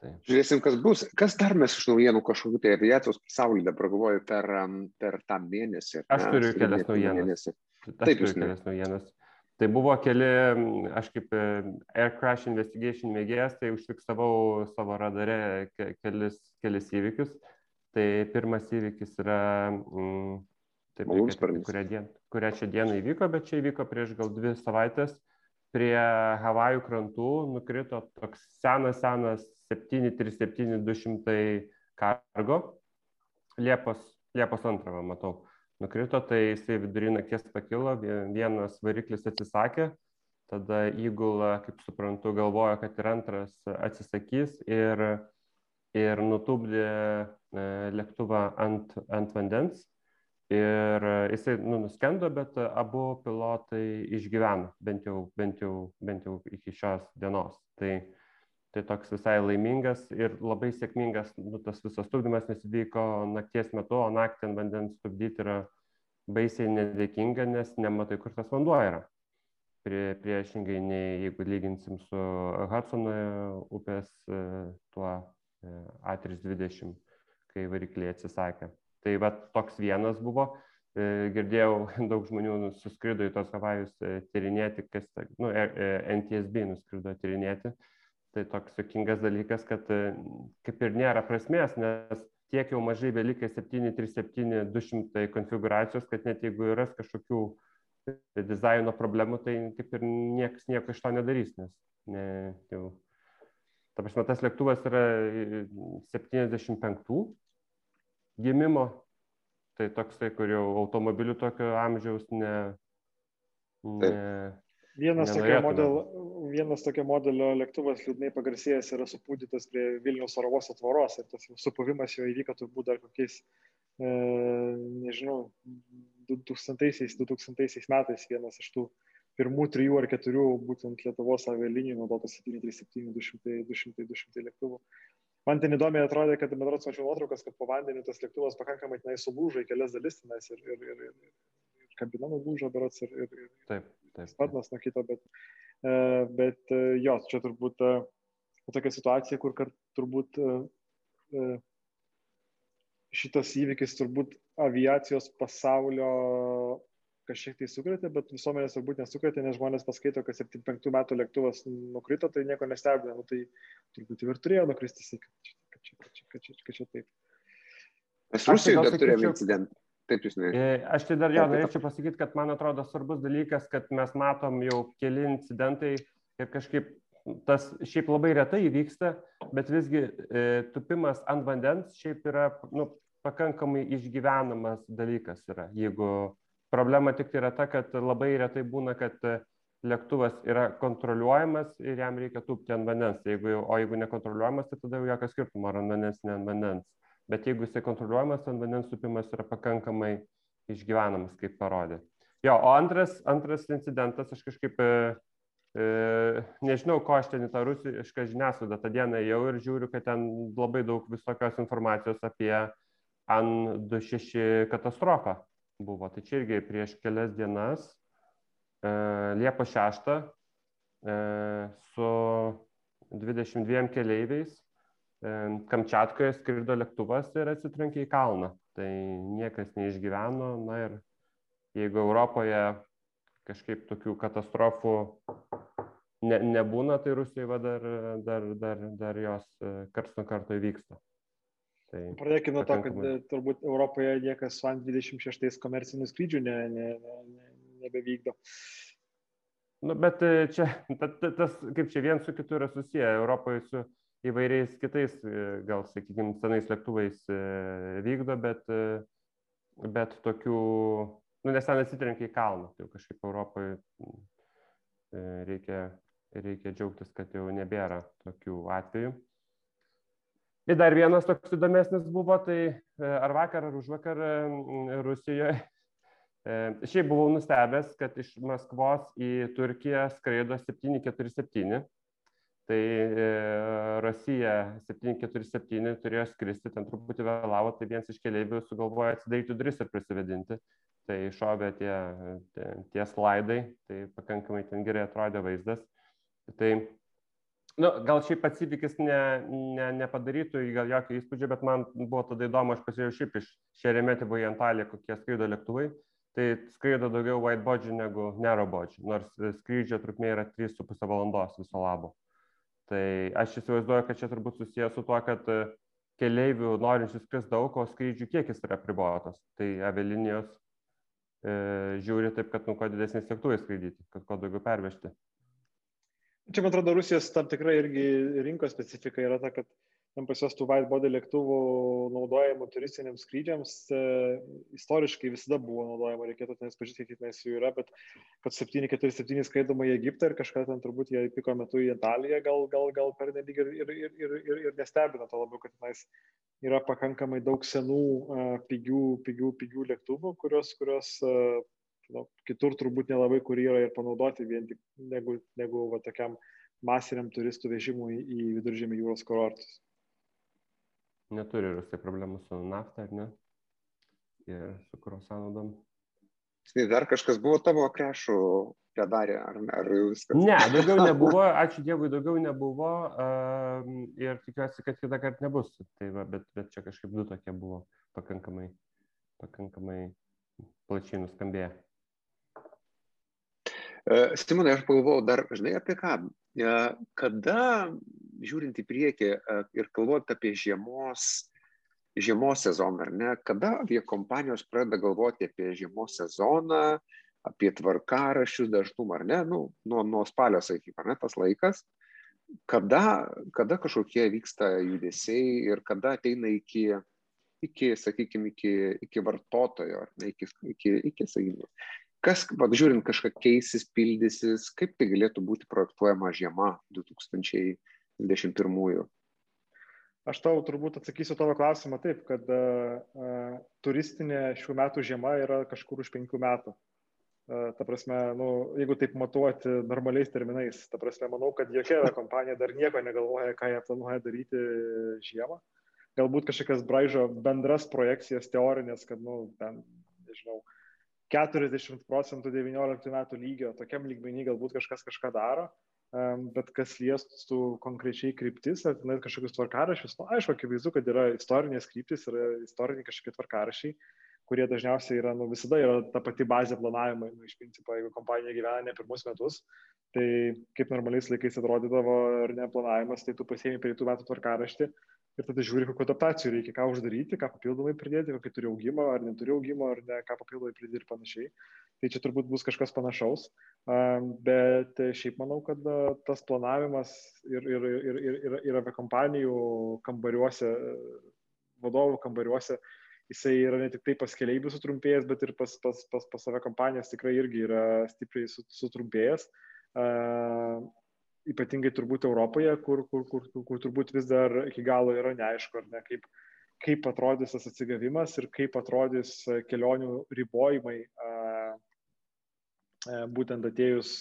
Taip. Žiūrėsim, kas bus. Kas dar mes iš naujienų kažkokiu tai aviacijos pasaulyje dabar galvoju per, per tą mėnesį? Aš turiu kelias naujienas. Taip, jūs kelias naujienas. Tai buvo keli, aš kaip e, Air Crash Investigation mėgėjas, tai užfiksavau savo radare kelis, kelis įvykius. Tai pirmas įvykis yra mm, Taip, kurią, dien, kurią čia dieną įvyko, bet čia įvyko prieš gal dvi savaitės. Prie Havajų krantų nukrito toks senas, senas 737-200 kargo. Liepos, Liepos antrą, matau, nukrito, tai jisai vidury nakties pakilo, vienas variklis atsisakė, tada įgula, kaip suprantu, galvoja, kad ir antras atsisakys ir, ir nutupdė e, lėktuvą ant, ant vandens Ir jisai nu, nuskendo, bet abu pilotai išgyveno, bent jau, bent jau, bent jau iki šios dienos. Tai, tai toks visai laimingas ir labai sėkmingas nu, tas visas tupdymas, nes vyko nakties metu, o naktį ant vandens tupdyti yra baisiai nedėkinga, nes nematai, kur tas vanduo yra. Prie, priešingai, nei jeigu lyginsim su Hudsono upės tuo A320, kai varikliai atsisakė. Tai va toks vienas buvo. E, girdėjau, [LAUGHS] daug žmonių suskrido į tos Havajus e, tyrinėti, kas, nu, e, NTSB nuskrido tyrinėti. Tai toks jokingas dalykas, kad kaip ir nėra prasmės, nes tiek jau mažai belikai 737-200 konfiguracijos, kad net jeigu yra kažkokių dizaino problemų, tai kaip ir niekas nieko iš to nedarys, nes ne, jau, ta prasme, tas lėktuvas yra 75 gimimo, tai toksai, kur jau automobilių tokio amžiaus ne. ne Vienas tokio, model, vienas tokio modelio lėktuvas liūdnai pagarsėjęs yra supūdytas prie Vilnius oro uosto tvoros ir tas supuvimas jo įvyko turbūt dar kokiais, e, nežinau, 2000-2000 metais vienas iš tų pirmų trijų ar keturių būtent Lietuvos avialinijų naudotas 737-200 lėktuvų man ten įdomiai atrodė, kad berods mačiau nuotraukas, kad po vandeniu tas lėktuvas pakankamai tenai sulūžo į kelias dalis tenais ir, ir, ir, ir, ir kabina nulūžo berods ir, ir, ir taip, taip. sparnas nuo kito, bet, bet e, jo, čia turbūt e, tokia situacija, kur kart, turbūt šitas įvykis turbūt aviacijos pasaulio kažkiek tai sukrėtė, bet visuomenės turbūt nesukrėtė, nes žmonės paskaito, kad 75 metų lėktuvas nukrito, tai nieko nestebina, nu, tai turbūt ir turėjo nukristi, kad čia, kad čia, kad čia, kad čia, kad čia taip. Aš Rusijoje dar turėjome incidentą. Taip, jūs nežinote. Aš tai dar jo norėčiau pasakyti, kad man atrodo svarbus dalykas, kad mes matom jau keli incidentai ir kažkaip tas šiaip labai retai įvyksta, bet visgi e, tupimas ant vandens šiaip yra nu, pakankamai išgyvenamas dalykas yra, jeigu Problema tik tai yra ta, kad labai retai būna, kad e, lėktuvas yra kontroliuojamas ir jam reikia tūpti ant vandens. Jeigu, o jeigu nekontroliuojamas, tai tada jau jokio skirtumo, ar ant vandens, ne ant vandens. Bet jeigu jisai kontroliuojamas, ant vandens tūpimas yra pakankamai išgyvenamas, kaip parodė. Jo, o antras, antras incidentas, aš kažkaip e, e, nežinau, ko aš ten į tą rusišką žiniasklaidą tą dieną jau ir žiūriu, kad ten labai daug visokios informacijos apie AN26 katastrofą buvo. Tai čia irgi prieš kelias dienas, e, Liepo 6, e, su 22 keleiviais Kamčiatkoje skrido lėktuvas ir atsitrenkė į kalną. Tai niekas neišgyveno. Na ir jeigu Europoje kažkaip tokių katastrofų ne, nebūna, tai Rusijoje dar, dar, dar, dar jos karts nuo karto įvyksta. Tai Pradėkime nuo to, kad e, turbūt Europoje niekas su 26 komercinių skrydžių ne, ne, ne, ne, nebevykdo. Nu, bet e, čia, tas, tas, kaip čia vien su kitu yra susiję, Europoje su įvairiais kitais, e, gal, sakykime, senais lėktuvais vykdo, bet, bet tokių, nu, nes ten atsitrenkia į kalną, tai kažkaip Europoje reikia, reikia džiaugtis, kad jau nebėra tokių atvejų. Ir dar vienas toks įdomesnis buvo, tai e, ar vakar, ar už vakar Rusijoje. [LAUGHS] E, šiaip buvau nustebęs, kad iš Maskvos į Turkiją skraido 747. Tai e, Rusija 747 turėjo skristi, ten truputį vėlavo, tai vienas iš keliaivių sugalvojo atsidaryti duris ir prisivedinti. Tai šovė tie, tie, tie slaidai, tai pakankamai ten gerai atrodė vaizdas. Tai Nu, gal šiaip pats įvykis ne, ne, nepadarytų gal jokio įspūdžio, bet man buvo tada įdomu, aš pasižiūrėjau šiaip iš Šeremetį į Antalį, kokie skraido lėktuvai. Tai skraido daugiau white bodžių negu narrow bodžių, nors skrydžio trukmė yra 3,5 valandos viso labo. Tai aš įsivaizduoju, kad čia turbūt susijęs su tuo, kad keleivių norinčių skristi daug, o skrydžių kiekis yra pribotas. Tai avialinijos e, žiūri taip, kad nu kuo didesnis lėktuvai skraidyti, kad kuo daugiau pervežti. Čia, man atrodo, Rusijos tam tikrai irgi rinkos specifika yra ta, kad ten pas juos tų widebody lėktuvų naudojimų turistiniams skrydžiams e, istoriškai visada buvo naudojama, reikėtų ten pažiūrėti, kiek tenais jų yra, bet kad 747 skraidoma į Egiptą ir kažką ten turbūt jie piko metu į Italiją, gal, gal, gal per nedig ir, ir, ir, ir, ir, ir nestebina to labiau, kad tenais yra pakankamai daug senų, uh, pigių, pigių, pigių lėktuvų, kurios, kurios uh, nu, kitur turbūt nelabai kur yra ir panaudoti vien tik negu, negu va, tokiam masiniam turistų vežimui į viduržėmį jūros kurortus. Neturi Rusija problemų su nafta, ar ne? Ir su kuro sąnaudom. Tai dar kažkas buvo tavo krešų padarė, ar, ar viskas? Ne, daugiau [LAUGHS] nebuvo, ačiū Dievui, daugiau nebuvo uh, ir tikiuosi, kad kitą kartą nebus. Tai va, bet, bet čia kažkaip du tokie buvo pakankamai, pakankamai plačiai nuskambėję. Simonai, aš pagalvojau dar, žinai, apie ką? Kada žiūrint į priekį e, ir kalbant apie žiemos, žiemos sezoną, ar ne, kada aviokompanijos pradeda galvoti apie žiemos sezoną, apie tvarkarašius dažnumą, ar ne, nu, nuo, nuo spalio, sakykime, ar ne, tas laikas, kada, kada kažkokie vyksta judesiai ir kada ateina iki, iki sakykime, iki, iki vartotojo, ar ne, iki, iki, iki sakykime, kas, va, žiūrint, kažką keisis, pildysis, kaip tai galėtų būti projektuojama žiema 2000. 21-ųjų? Aš tau turbūt atsakysiu tavo klausimą taip, kad uh, turistinė šių metų žiema yra kažkur už penkių metų. Uh, ta prasme, nu, jeigu taip matuoti normaliais terminais, ta prasme, manau, kad jokia [LAUGHS] kompanija dar nieko negalvoja, ką jie planuoja daryti žiemą. Galbūt kažkokias braižo bendras projekcijas teorinės, kad, nu, ten, nežinau, 40 procentų 19 metų lygio, tokiam lygmenį galbūt kažkas kažką daro, bet kas liestų konkrečiai kryptis, ar net kažkokius tvarkarašius, nu, aišku, akivaizdu, kad yra istorinės kryptis, yra istoriniai kažkokie tvarkarašiai, kurie dažniausiai yra, nu, visada yra ta pati bazė planavimai, nu, iš principo, jeigu kompanija gyvena ne pirmus metus, tai kaip normaliais laikais atrodydavo ar ne planavimas, tai tu pasiemi prie tų metų tvarkaraštį ir tada žiūri, kokiu adaptacijų reikia, ką uždaryti, ką papildomai pridėti, kokį turi augimą, ar neturi augimo, ar ne, ką papildomai pridėti ir panašiai. Tai čia turbūt bus kažkas panašaus, bet šiaip manau, kad tas planavimas ir, ir, ir, ir, ir, ir apie kompanijų kambariuose, vadovų kambariuose, jisai yra ne tik tai pas keliaivių sutrumpėjęs, bet ir pas, pas, pas, pas save kompanijas tikrai irgi yra stipriai sutrumpėjęs. Ypatingai turbūt Europoje, kur, kur, kur, kur, turbūt vis dar iki galo yra neaišku, ar ne, kaip, kaip atrodys tas atsigavimas ir kaip atrodys kelionių ribojimai, būtent atėjus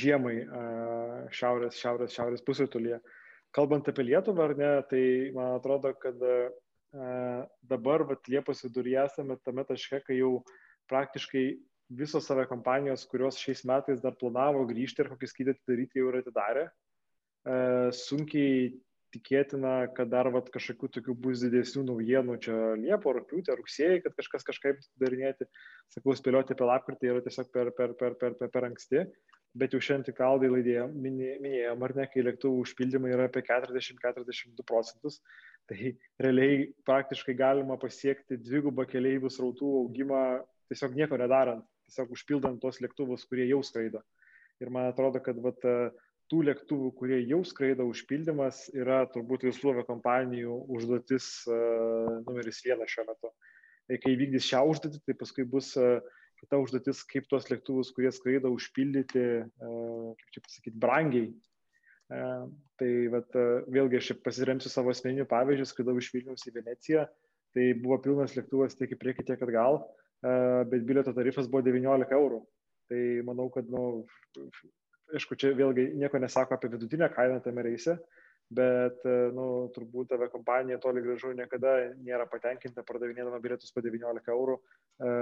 žiemai šiaurės, šiaurės, šiaurės pusėtulyje. Kalbant apie Lietuvą, ar ne, tai man atrodo, kad dabar, vat, Liepos viduryje esame tame taške, kai jau praktiškai visos save kompanijos, kurios šiais metais dar planavo grįžti ir kokį skydį atidaryti, jau yra atidarę. E, sunkiai tikėtina, kad dar vat, kažkokių tokių bus didesnių naujienų čia Liepo, rūpiutė, rugsėjai, kad kažkas kažkaip darinėti. Sakau, spėlioti apie lapkritį yra tiesiog per, per, per, per, per, per anksti. Bet jau šiandien tik kaldai laidėjom, minėjom, ar ne, kai lėktuvų užpildymai yra apie 40-42 procentus, tai realiai praktiškai galima pasiekti dvigubą keliaivių srautų augimą tiesiog nieko nedarant tiesiog užpildant tos lėktuvus, kurie jau skraido. Ir man atrodo, kad vat, tų lėktuvų, kurie jau skraido užpildymas, yra turbūt visų kompanijų užduotis uh, numeris vienas šiuo metu. Ir kai vykdys šią užduotį, tai paskui bus uh, kita užduotis, kaip tuos lėktuvus, kurie skraido, užpildyti, kaip čia pasakyti, brangiai. Tai vat, vėlgi aš pasiremsiu savo asmeniniu pavyzdžiu, skraidau iš Vilniaus į Veneciją, tai buvo pilnas lėktuvas tiek į priekį, tiek atgal. Uh, bet bilieto tarifas buvo 19 eurų. Tai manau, kad, nu, aišku, čia vėlgi nieko nesako apie vidutinę kainą tame reise, bet, nu, turbūt tave kompanija toli gražu niekada nėra patenkinta pardavinėdama bilietus po 19 eurų e,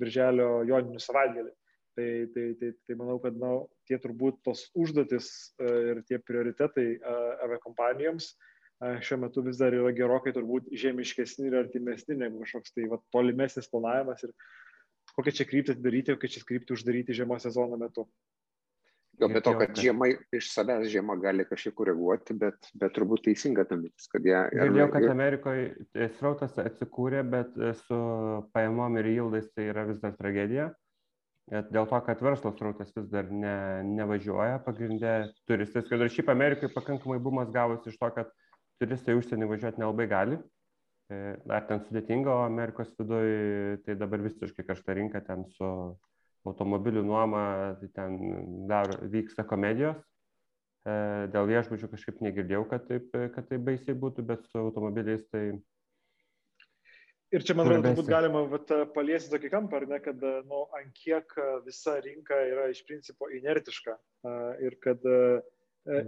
birželio joninių savaitgalį. Tai, tai, tai, tai manau, kad na, tie turbūt tos užduotis e, ir tie prioritetai e, aviakompanijoms e, šiuo metu vis dar yra gerokai turbūt žemiškesni ir artimesni negu kažkoks tai va, tolimesnis planavimas ir kokią čia kryptį daryti, kokią čia kryptį uždaryti žiemos sezono metu. Jo, bet to, kad žiema iš savęs žiema gali kažkiek koreguoti, bet, bet turbūt teisinga ta mintis, kad jie... Girdėjau, kad Amerikoje srautas atsikūrė, bet su pajamom ir jildais tai yra vis dar tragedija. Dėl to, kad verslo srautas vis dar ne, nevažiuoja, pagrindė turistais, kad ir šiaip Amerikai pakankamai bumas gavosi iš to, kad turistai užsienį važiuoti nelabai gali. Ar ten sudėtinga, o Amerikos viduje tai dabar visiškai kažta rinka ten su automobilių nuoma, tai ten dar vyksta komedijos. E, dėl viešbučių kažkaip negirdėjau, kad taip, kad taip baisiai būtų, bet su automobiliais tai... Ir čia, man atrodo, turbūt galima vat, paliesti tokį kampą, ar ne, kad, nu, ant kiek visa rinka yra iš principo inertiška ir kad E.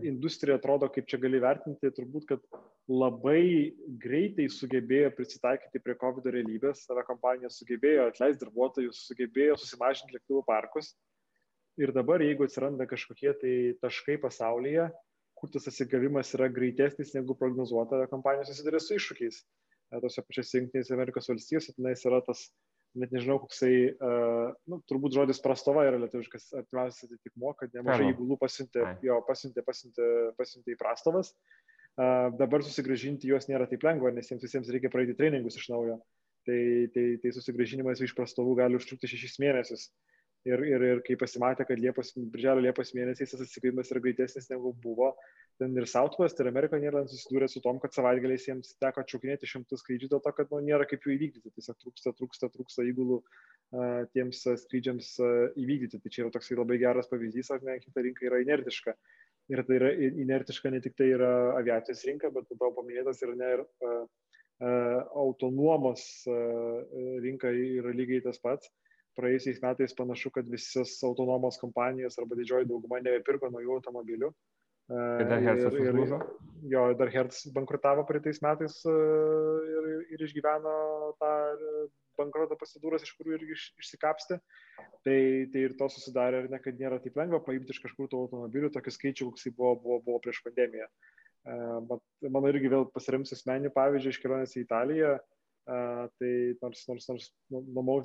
industrija atrodo, kaip čia gali vertinti, turbūt, kad labai greitai sugebėjo prisitaikyti prie COVID realybės, savo kompanija sugebėjo atleisti darbuotojus, sugebėjo susimažinti lėktuvų parkus. Ir dabar, jeigu atsiranda kažkokie tai taškai pasaulyje, kur tas atsigavimas yra greitesnis negu prognozuota, kompanija susiduria su iššūkiais. E, tose pačiose Junktinėse Amerikos valstijose tenais yra tas net nežinau, koksai, uh, nu, turbūt žodis prastova yra lietuviškas artimiausias atitikmo, kad nemažai įgulų pasiuntė, jo, pasiuntė, pasiuntė, pasiuntė į prastovas. Uh, dabar susigražinti juos nėra taip lengva, nes jiems visiems reikia praeiti treningus iš naujo. Tai, tai, tai susigražinimas iš prastovų gali užtrukti šešis mėnesius. Ir, ir, ir kai pasimatė, kad Liepos, Birželio Liepos mėnesiais tas atsigavimas yra greitesnis negu buvo, ten ir Southwest, ir American Airlines susidūrė su tom, kad savaitgaliais jiems teko atšaukinėti šimtus skrydžių dėl to, kad nu, nėra kaip jų įvykdyti. Tiesiog trūksta, trūksta, trūksta įgulų uh, tiems skrydžiams uh, įvykdyti. Tai čia yra toksai labai geras pavyzdys, ar ne, kita rinka yra inertiška. Ir tai yra inertiška ne tik tai yra aviacijos rinka, bet tavo paminėtas ir ne ir uh, autonomos uh, rinka yra lygiai tas pats praėjusiais metais panašu, kad visas autonomos kompanijos arba didžioji dauguma nebepirko naujų automobilių. Ir dar Hertzas ir, ir, jo, dar Hertz bankrutavo praeitais metais e, ir, ir išgyveno tą bankroto procedūras, iš kurių irgi iš, išsikapsti. Tai, tai ir to susidarė, ir ne, kad nėra taip lengva paimti iš kažkur tų automobilių, tokį skaičių, koks buvo, buvo, buvo prieš pandemiją. E, bet mano irgi vėl pasiremsiu asmeniniu pavyzdžiu iš kelionės į Italiją. Uh, tai nors, nors, nors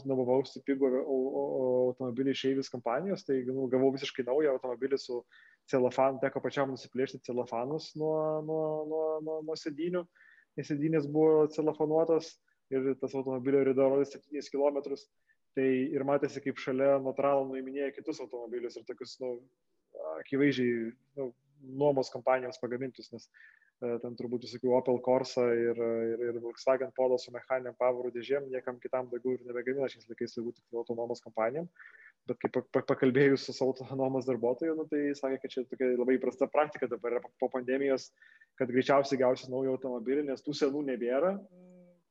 nuomavausi pigų automobilį iš Eivis kompanijos, tai nu, gavau visiškai naują automobilį su celofanu, teko pačiam nusiplėšti celofanus nuo, nuo, nuo, nuo, nuo sėdinių, nes sėdinės buvo celofanuotos ir tas automobilio rida rodė 7 km. Tai ir matėsi, kaip šalia Notralo nuiminėja kitus automobilius ir tokius, nu, akivaizdžiai nu, nuomos kompanijoms pagamintus, nes ten turbūt visokių Opel Corsa ir, ir, ir Volkswagen Polo su mechaniniam pavarų dėžėm, niekam kitam daugiau ir nebegamina šiais laikais, turbūt tik autonomos kompanijom. Bet kai pakalbėjus su autonomos darbuotoju, nu, tai sakė, kad čia tokia labai įprasta praktika dabar yra po pandemijos, kad greičiausiai gausi naują automobilį, nes tų senų nebėra,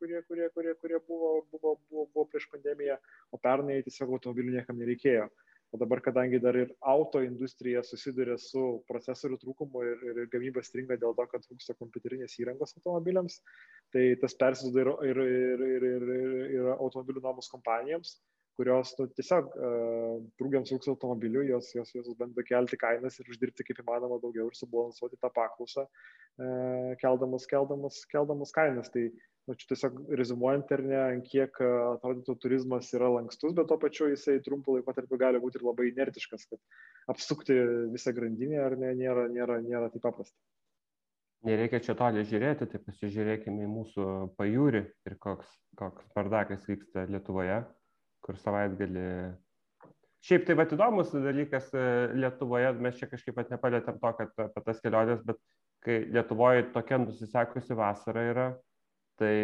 kurie, kurie, kurie, kurie buvo, buvo, buvo, buvo prieš pandemiją, o pernai tiesiog automobilių niekam nereikėjo. O dabar, kadangi dar ir auto industrija susiduria su procesorių trūkumu ir, ir gamyba stringa dėl to, kad trūksta kompiuterinės įrangos automobiliams, tai tas persiduoda ir, ir, ir, ir, ir, ir automobilių nuomos kompanijoms, kurios nu, tiesiog uh, trūkiams trūks automobilių, jos, jos, jos bando kelti kainas ir uždirbti kaip įmanoma daugiau ir subalansuoti tą paklausą, uh, keldamas, keldamas, keldamas kainas. Tai nu, čia tiesiog rezumuojant ar ne, kiek e, atrodytų turizmas yra lankstus, bet to pačiu jisai trumpų laikotarpiu gali būti ir labai inertiškas, kad apsukti visą grandinę ar ne, nėra, nėra, nėra taip paprasta. Nereikia čia toli žiūrėti, tai pasižiūrėkime į mūsų pajūrį ir koks, koks bardakas vyksta Lietuvoje, kur savaitgali. Šiaip tai bet įdomus dalykas e, Lietuvoje, mes čia kažkaip pat nepalėtėm to, kad apie tas kelionės, bet kai Lietuvoje tokia nusisekusi vasara yra, Tai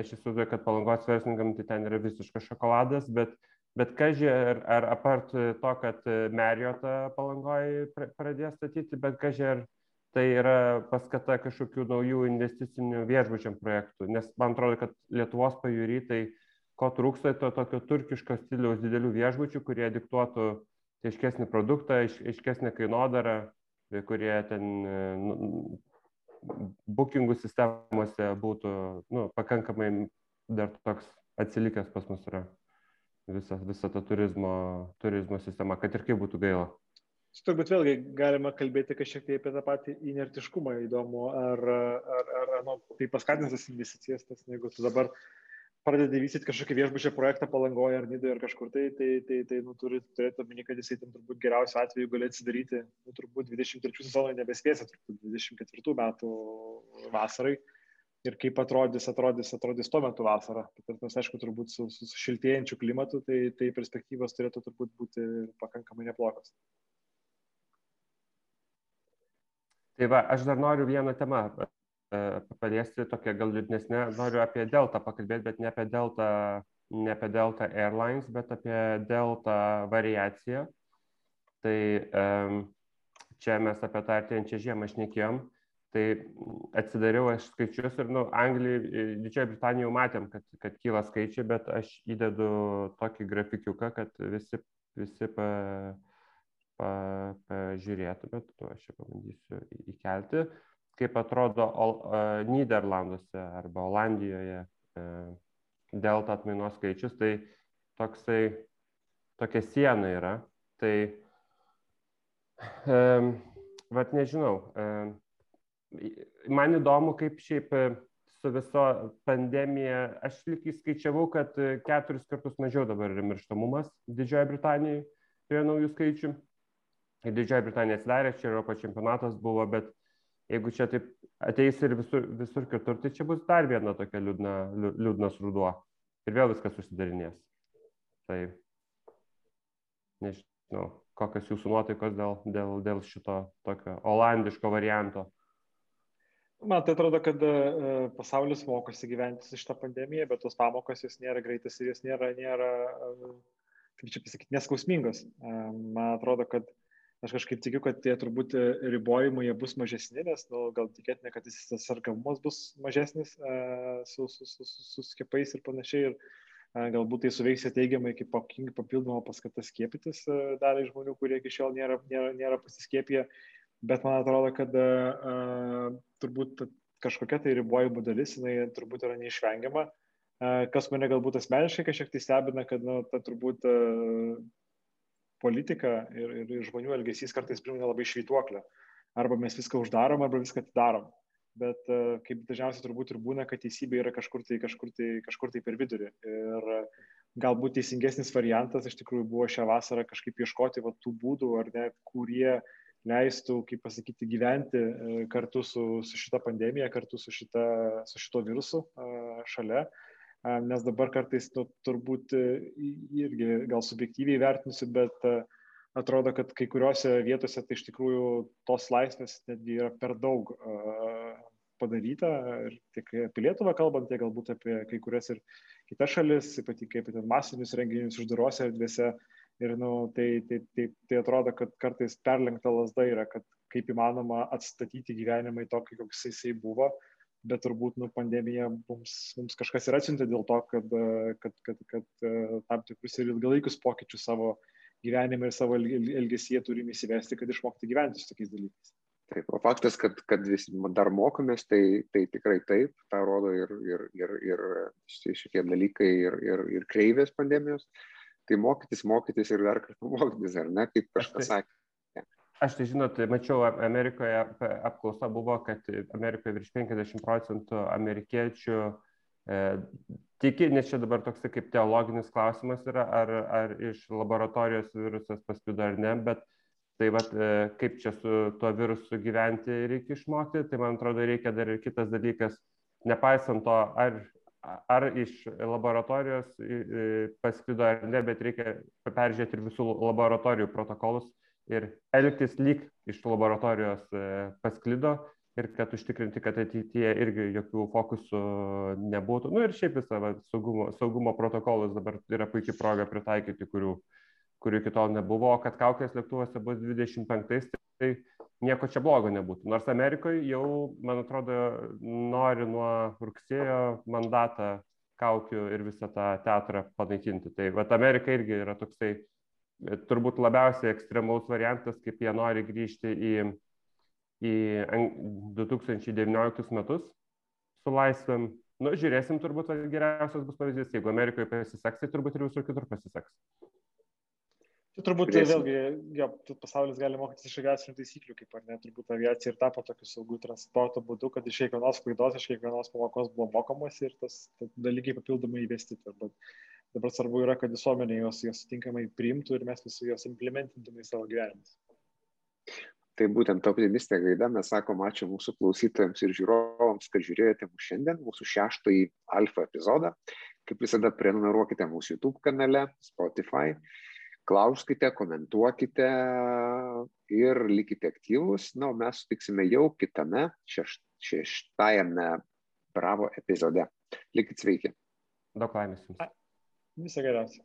aš įsivaizduoju, kad palangos verslininkam tai ten yra visiškas šokoladas, bet, bet kažkai, ar, ar apart to, kad Meriotą palangoje pradės statyti, bet kažkai, ar tai yra paskata kažkokių naujų investicinių viešbučiam projektų. Nes man atrodo, kad Lietuvos pajūry tai ko trūksta, to tokio turkiško stiliaus didelių viešbučių, kurie diktuotų aiškesnį produktą, aiškesnį kainodarą, kurie ten nu, bookingų sistemose būtų nu, pakankamai dar toks atsilikęs pas mus yra visa, visa ta turizmo, turizmo sistema, kad ir kaip būtų gaila. Turbūt vėlgi galima kalbėti kažkiek tai apie tą patį inertiškumą įdomu, ar, ar, ar nu, tai paskatins tas investicijas, tas, jeigu tu dabar pradedi vystyti kažkokį viešbučio projektą palangoje ar nidoje ar kažkur tai, tai, tai, tai nu, turi turėti omeny, kad jisai tam turbūt geriausiu atveju gali atsidaryti, nu, turbūt 23 sezoną nebespėsi, turbūt 24 metų vasarai. Ir kaip atrodys, atrodys, atrodys tuo metu vasara. Bet tas, aišku, turbūt su, su, šiltėjančiu klimatu, tai, tai perspektyvos turėtų turbūt būti pakankamai neblogos. Tai va, aš dar noriu vieną temą paliesti tokia gal liūdnesnė. Noriu apie Delta pakalbėti, bet ne apie Delta, ne apie Delta Airlines, bet apie Delta variaciją. Tai čia mes apie tą artėjančią žiemą šnekėjom. Tai atsidariau aš skaičius ir, nu, Anglijai, Didžiojo Britanijoje jau matėm, kad, kad kyla skaičiai, bet aš įdedu tokį grafikiuką, kad visi, visi pa, pa, pažiūrėtų, bet tu aš čia pabandysiu įkelti. Uh, kaip atrodo uh, Niderlanduose arba Olandijoje uh, delta atmainos skaičius, tai toksai, tokia siena yra. Tai, um, vat nežinau, um, man įdomu, kaip šiaip su viso pandemija, aš lik įskaičiavau, kad keturis kartus mažiau dabar yra mirštamumas Didžiojo Britanijoje prie naujų skaičių. Didžioji Britanija atsidarė, čia Europos čempionatas buvo, bet jeigu čia taip ateis ir visur, visur kitur, tai čia bus dar viena tokia liūdna, liūdnas ruduo. Ir vėl viskas susidarinės. Tai nežinau, kokios jūsų nuotaikos dėl, dėl, dėl šito tokio olandiško varianto. Man tai atrodo, kad uh, pasaulis mokosi gyventi su šitą pandemiją, bet tos pamokos jos nėra greitas ir jos nėra, nėra uh, kaip čia pasakyti, neskausmingos. Uh, man atrodo, kad aš kažkaip tikiu, kad tie turbūt e, ribojimai jie bus mažesni, nes nu, gal tikėtina, kad jis tas sargamumas bus mažesnis uh, su, su, su, su, su skiepais ir panašiai. Ir uh, galbūt tai suveiks teigiamai kaip papildoma paskata skiepytis uh, daliai žmonių, kurie iki šiol nėra, nėra, nėra pasiskiepiję. Bet man atrodo, kad uh, turbūt kažkokia tai ribojimų dalis, jinai turbūt yra neišvengiama. Uh, kas mane galbūt asmeniškai kažkiek tai stebina, kad nu, ta turbūt uh, politika ir, ir, ir žmonių elgesys kartais primena labai švytuoklę. Arba mes viską uždarom, arba viską atidarom. Bet e, kaip dažniausiai turbūt ir būna, kad teisybė yra kažkur tai, kažkur tai, kažkur tai per vidurį. Ir galbūt teisingesnis variantas iš tikrųjų buvo šią vasarą kažkaip ieškoti va, tų būdų, ar ne, kurie leistų, kaip pasakyti, gyventi e, kartu su, su šita pandemija, kartu su, šita, su šito virusu e, šalia. Uh, nes dabar kartais nu, turbūt e, irgi gal subjektyviai vertinsiu, bet e, atrodo, kad kai kuriuose vietose tai iš tikrųjų tos laisvės netgi yra per daug padaryta ir tiek apie Lietuvą kalbant, tiek galbūt apie kai kurias ir kitas šalis, ypatingai apie masinius renginius uždarose erdvėse. Ir nu, tai, tai, tai, tai atrodo, kad kartais perlenkta lasda yra, kad kaip įmanoma atstatyti gyvenimą į tokį, koks jisai buvo. Uh, bet turbūt nu, pandemija mums, mums kažkas ir atsiuntė dėl to, kad, kad, kad, kad tam tikrus ir ilgalaikius pokyčius savo gyvenime ir savo elgesyje turim įsivesti, kad išmokti gyventi su tokiais dalykais. Taip, o faktas, kad, kad vis dar mokomės, tai, tai tikrai taip, tą rodo ir, ir, ir, ir šitie dalykai ir, ir, ir kreivės pandemijos. Tai mokytis, mokytis ir dar kartą mokytis, ar ne, kaip kažkas [LAUGHS] sakė. Aš tai žinot, mačiau Amerikoje apklausa buvo, kad Amerikoje virš 50 procentų amerikiečių e, tiki, nes čia dabar toks kaip teologinis klausimas yra, ar, ar iš laboratorijos virusas pasklido ar ne, bet tai vat, e, kaip čia su tuo virusu gyventi reikia išmokti, tai man atrodo reikia dar ir kitas dalykas, nepaisant to, ar, ar iš laboratorijos pasklido ar ne, bet reikia peržiūrėti ir visų laboratorijų protokolus ir elgtis lyg iš laboratorijos e, pasklido ir kad užtikrinti, kad ateityje irgi jokių fokusų nebūtų. Na nu, ir šiaip visą va, saugumo, saugumo protokolus dabar yra puikia proga pritaikyti, kurių, kurių iki tol nebuvo, kad kaukės lėktuvose bus 25, tai nieko čia blogo nebūtų. Nors Amerikoje jau, man atrodo, nori nuo rugsėjo mandatą kaukių ir visą tą teatrą panaikinti. Tai va, Amerika irgi yra toksai turbūt labiausiai ekstremalus variantas, kaip jie nori grįžti į, į 2019 metus su laisvėm. Nu, žiūrėsim, turbūt geriausias bus pavyzdys. Jeigu Amerikoje pasiseks, tai turbūt ir visur kitur pasiseks. Tai turbūt turėsim. vėlgi, jo, pasaulis gali mokytis iš aviacinių taisyklių, kaip ar ne, turbūt aviacija ir tapo tokiu saugų transporto būdu, kad iš kiekvienos klaidos, iš kiekvienos pamokos buvo mokomasi ir tas dalykai papildomai įvesti. Turbūt dabar svarbu yra, kad visuomenė juos, juos tinkamai priimtų ir mes visi juos implementintume į savo gyvenimus. Tai būtent optimistė gaida mes sakom ačiū mūsų klausytojams ir žiūrovams, kad žiūrėjote mūsų šiandien, mūsų šeštąjį alfa epizodą. Kaip visada, prenumeruokite mūsų YouTube kanale, Spotify klauskite, komentuokite ir likite aktyvus. Na, o mes sutiksime jau kitame šeš, šeštajame Bravo epizode. Likit sveiki. Daug laimės jums. Viso geriausio.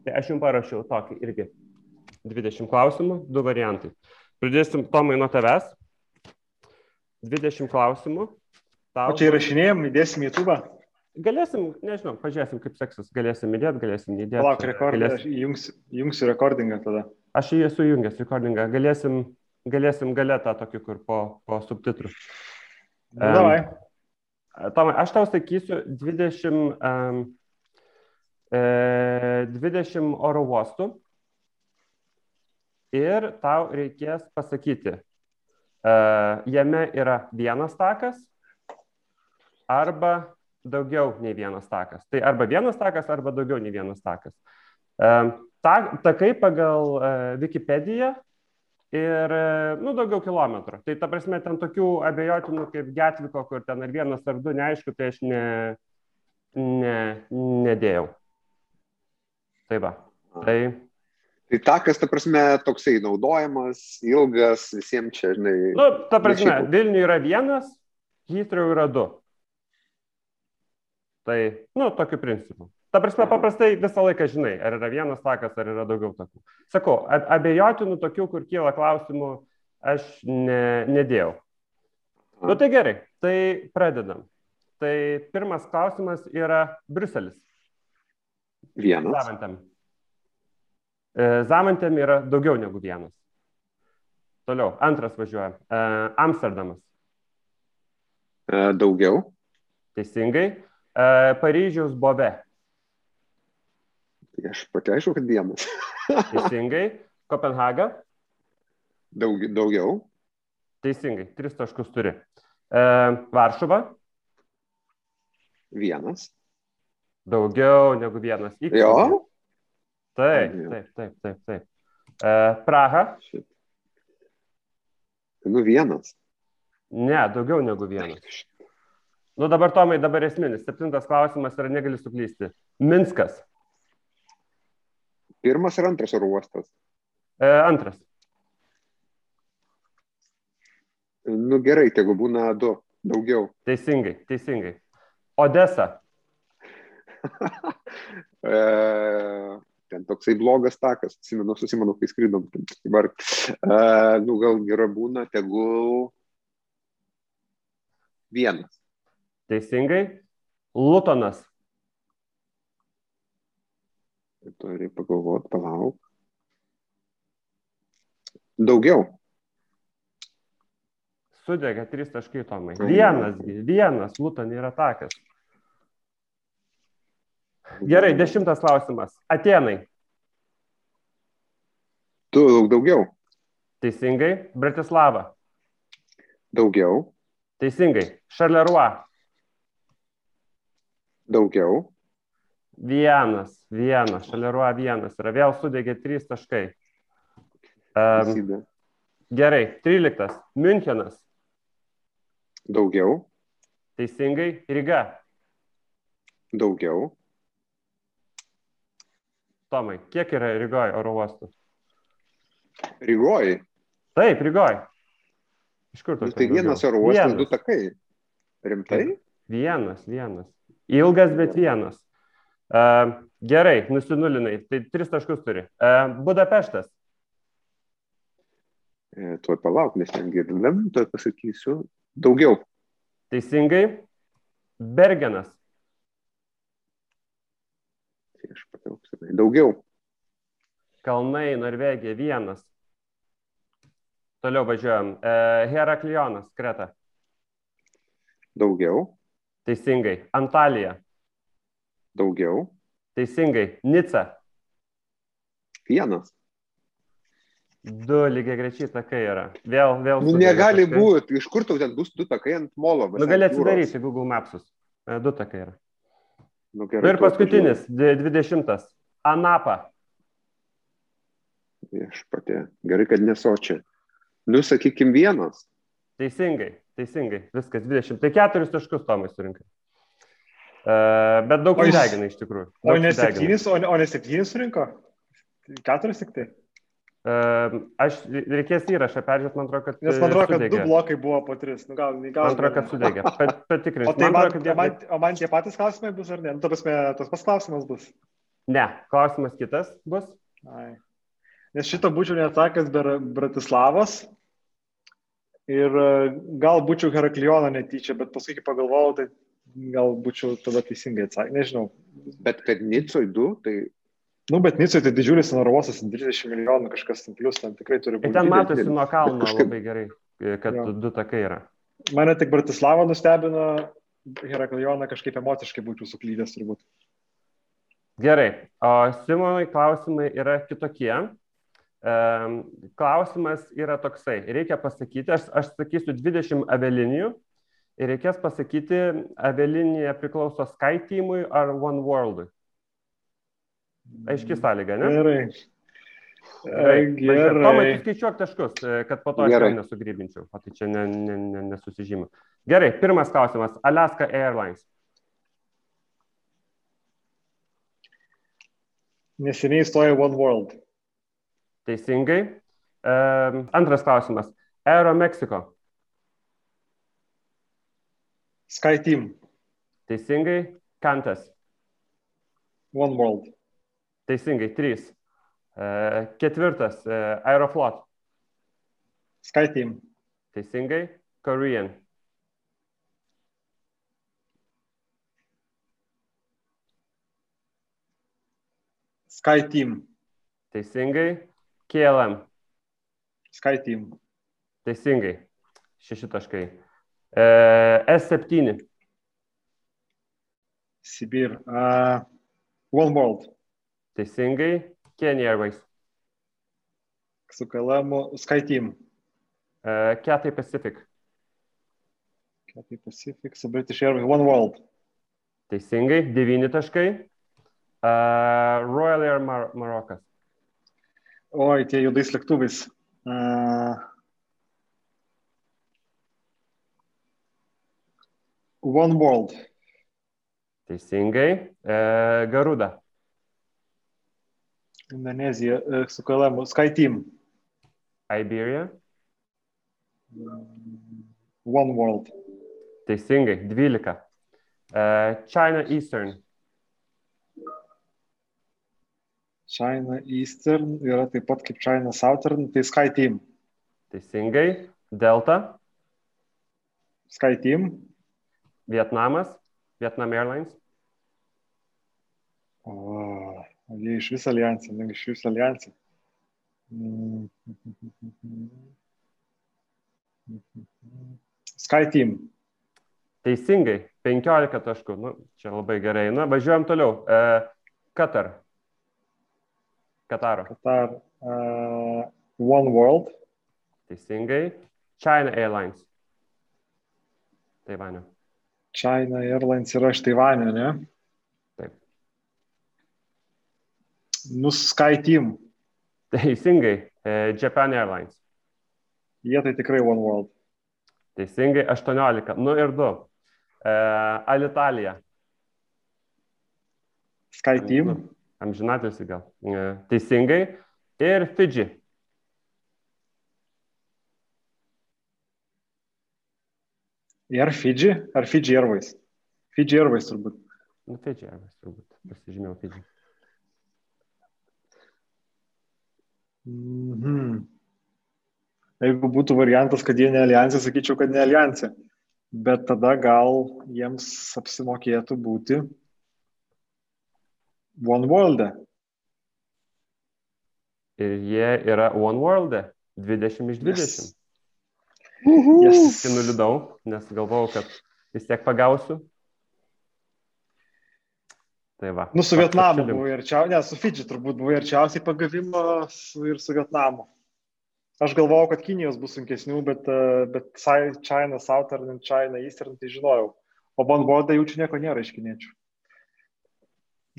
Tai aš jums parašiau tokį irgi 20 klausimų, du variantai. Pradėsim Tomai nuo tavęs. 20 klausimų. Tau... O čia įrašinėjom, įdėsim YouTube. Galėsim, nežinau, pažiūrėsim, kaip seksis, galėsim įdėti, galėsim įdėti. Palauk, rekordą, galėsim... jungsiu, jungsiu rekordingą tada. Aš jį esu jungęs rekordingą, galėsim, galėsim galėtą tokį, kur po, po subtitrų. Um, Davai. Tomai, aš tau sakysiu 20, um, e, 20 oro uostų ir tau reikės pasakyti, uh, jame yra vienas takas arba daugiau nei vienas takas. Tai arba vienas takas, arba daugiau nei vienas takas. Ta, takai pagal e, Wikipediją ir, e, nu, daugiau kilometrų. Tai ta prasme, ten tokių abejotinų kaip Getviko, kur ten ar vienas ar du, neaišku, tai aš ne, ne, nedėjau. Tai va. Tai Tai takas, ta prasme, toksai naudojamas, ilgas, visiems čia, žinai. Nu, ta prasme, Vilniuje yra vienas, Heathrow yra du. Tai, nu, tokiu principu. Ta prasme, paprastai visą laiką žinai, ar yra vienas takas, ar yra daugiau takų. Sakau, abejotinų tokių, kur kyla klausimų, aš ne, nedėjau. Nu tai gerai, tai pradedam. Tai pirmas klausimas yra Bruselis. Vienas. Zavantėm. E, Zavantėm yra daugiau negu vienas. Toliau, antras važiuoja. E, Amsterdamas. E, daugiau. Teisingai. Paryžiaus bove. Tai aš pati aišku, kad vienas. [LAUGHS] Teisingai. Kopenhaga. Daug, daugiau. Teisingai. Tris taškus turi. E, Varšuva. Vienas. Daugiau negu vienas. X. Jo. Taip, taip, taip, taip. taip. E, Praha. Šit. Nu vienas. Ne, daugiau negu vienas. Nu dabar, Tomai, dabar esminis. Septintas klausimas yra negali suklysti. Minskas. Pirmas ir antras oro uostas. E, antras. Nu gerai, tegu būna du, daugiau. Teisingai, teisingai. Odesa. [LAUGHS] e, ten toksai blogas takas, atsimenu, susimenu, kai skrydom. Dabar, e, nu gal gera būna, tegul vienas. Teisingai. Lutonas. Turi pagalvoti, palauk. Daugiau. Sudėga trys taškai, Tomai. Vienas, vienas, Luton yra takas. Gerai, dešimtas klausimas. Atenai. Tu daug daugiau. Teisingai. Bratislava. Daugiau. Teisingai. Šarlerua. Daugiau. Vienas, vienas, šalia vienas yra. Vėl sudegė trys taškai. Um, gerai, tryliktas. Münchenas. Daugiau. Teisingai. Ryga. Daugiau. Tomai, kiek yra Rygoje oro uostų? Rygoje? Taip, Rygoje. Iš kur tu? Tai vienas oro uostas, du takai. Rimtai? Vienas, vienas. Ilgas, bet vienas. Gerai, nusinulinai. Tai tris taškus turi. Budapeštas. E, tuoj palauk, nes ten girdam, tuoj pasakysiu. Daugiau. Teisingai. Bergenas. Aš patauksiu. Daugiau. Kalnai, Norvegija, vienas. Toliau važiuojam. E, Heraklionas, Kreta. Daugiau. Teisingai. Antalija. Daugiau. Teisingai. Nica. Vienas. Du lygiai grečiai takai yra. Vėl, vėl. Nu, negali būti. Iš kur tau ten bus du takai ant molo? Nu, gali atsidaryti Google Mapsus. E, du takai yra. Nu, gerai, ir paskutinis, dvidešimtas. Anapa. Viešpatė. Gerai, kad nesočia. Nu, sakykim, vienas. Teisingai, teisingai. Viskas 20. Tai keturis taškus Tomai surinkai. Uh, bet daug uždegina iš tikrųjų. O ne septynis, o ne, o ne septynis surinko? Keturis tik tai. Uh, aš reikės įrašą peržiūrėti, man atrodo, kad. Nes man atrodo, kad du blokai buvo po tris. Nu, gal, gal, man atrodo, kad sudegė. Patikrinti. O, tai man, man, jie... man, o man tie patys klausimai bus ar ne? Nu, tas, tas pats klausimas bus. Ne, klausimas kitas bus. Ai. Nes šitą būčiau neatsakęs be Bratislavos, Ir e, gal būčiau Heraklioną netyčia, bet paskui pagalvojau, tai gal būčiau tada teisingai atsakęs, nežinau. Bet kad Nicoj 2, tai... Nu, bet Nicoj tai didžiulis narovosas, 30 milijonų kažkas ten plus, ten tikrai turi būti. Ir ten matosi nuo kalno kažkaip... labai gerai, kad jo. du takai yra. Mane tik Bratislava nustebino, Heraklioną kažkaip emociškai būčiau suklydęs turbūt. Gerai, o Simonai klausimai yra kitokie. Klausimas yra toksai, reikia pasakyti, aš, aš sakysiu 20 avialinijų ir reikės pasakyti, avialinija priklauso Sky teamui ar One Worldui. Aiški sąlyga, ne? Gerai. Gerai. Tu skaičiuok taškus, e, kad po to aš jau nesugrybinčiau, o tai čia ne, ne, ne, nesusižymiu. Gerai, pirmas klausimas. Alaska Airlines. Neseniai įstojo One World. Teisingai. Um, antras klausimas. Aero Mexico. Sky Team. Teisingai. Kantas. One World. Teisingai. Trys. Uh, ketvirtas. Uh, Aeroflot. Sky Team. Teisingai. Korean. Sky Team. Teisingai. KLM. SkyTeam. Teisingai. Šeši taškai. E, S7. Sibir. Uh, One World. Teisingai. Kenya Airways. Su KLM. SkyTeam. Uh, Cathay Pacific. Cathay Pacific su British Airways. One World. Teisingai. Devyni taškai. Uh, Royal Air Mar Marokas. Oi, tie juodais lėktuvais. Uh, One World. Teisingai. E, Garuda. Indonezija e, su KLM. SkyTeam. Iberia. One World. Teisingai. 12. E, China Eastern. China Eastern yra taip pat kaip China Southern, tai Sky Team. Teisingai. Delta. Sky Team. Vietnamas. Vietnam Airlines. O, jie iš viso alijansė, negi iš viso alijansė. Sky Team. Teisingai, 15 taškų. Nu, čia labai gerai. Na, važiuojam toliau. Uh, Qatar. Kataro. Qatar. Uh, One World. Teisingai. China Airlines. Taivanio. China Airlines yra iš Taivanio, ne? Taip. Nus Sky Team. Teisingai. E, Japan Airlines. Jie tai tikrai One World. Teisingai 18. Nu ir 2. E, Alitalija. Sky Team. Nu amžinatilsi gal. E, teisingai. Ir Fidži. Ir Fidži, ar Fidži Airways? Fidži Airways turbūt. Nu, Fidži Airways turbūt. Pasižymėjau Fidži. Mhm. Jeigu būtų variantas, kad jie ne alijansė, sakyčiau, kad ne alijansė. Bet tada gal jiems apsimokėtų būti One World. Ir jie yra One World. 20 iš 20. Yes. Yes. Tai nuliūdau, nes galvojau, kad vis tiek pagausiu. Tai va. Nu, su Vietnamu buvo arčiausiai, ne, su Fidži turbūt buvo arčiausiai pagavimo ir su Vietnamu. Aš galvojau, kad Kinijos bus sunkesnių, bet, e, bet China Southern ir China Eastern tai žinojau. O Bonboda jaučiu nieko nėra iš kiniečių.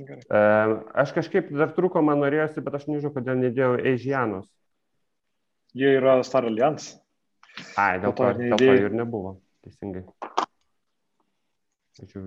Gerai. E, aš kažkaip dar truko, man norėjosi, bet aš nežinau, kodėl nedėjau Eižianos. Jie yra Star Alliance. Ai, dėl to, dėl to ir nebuvo. Teisingai. Ačiū.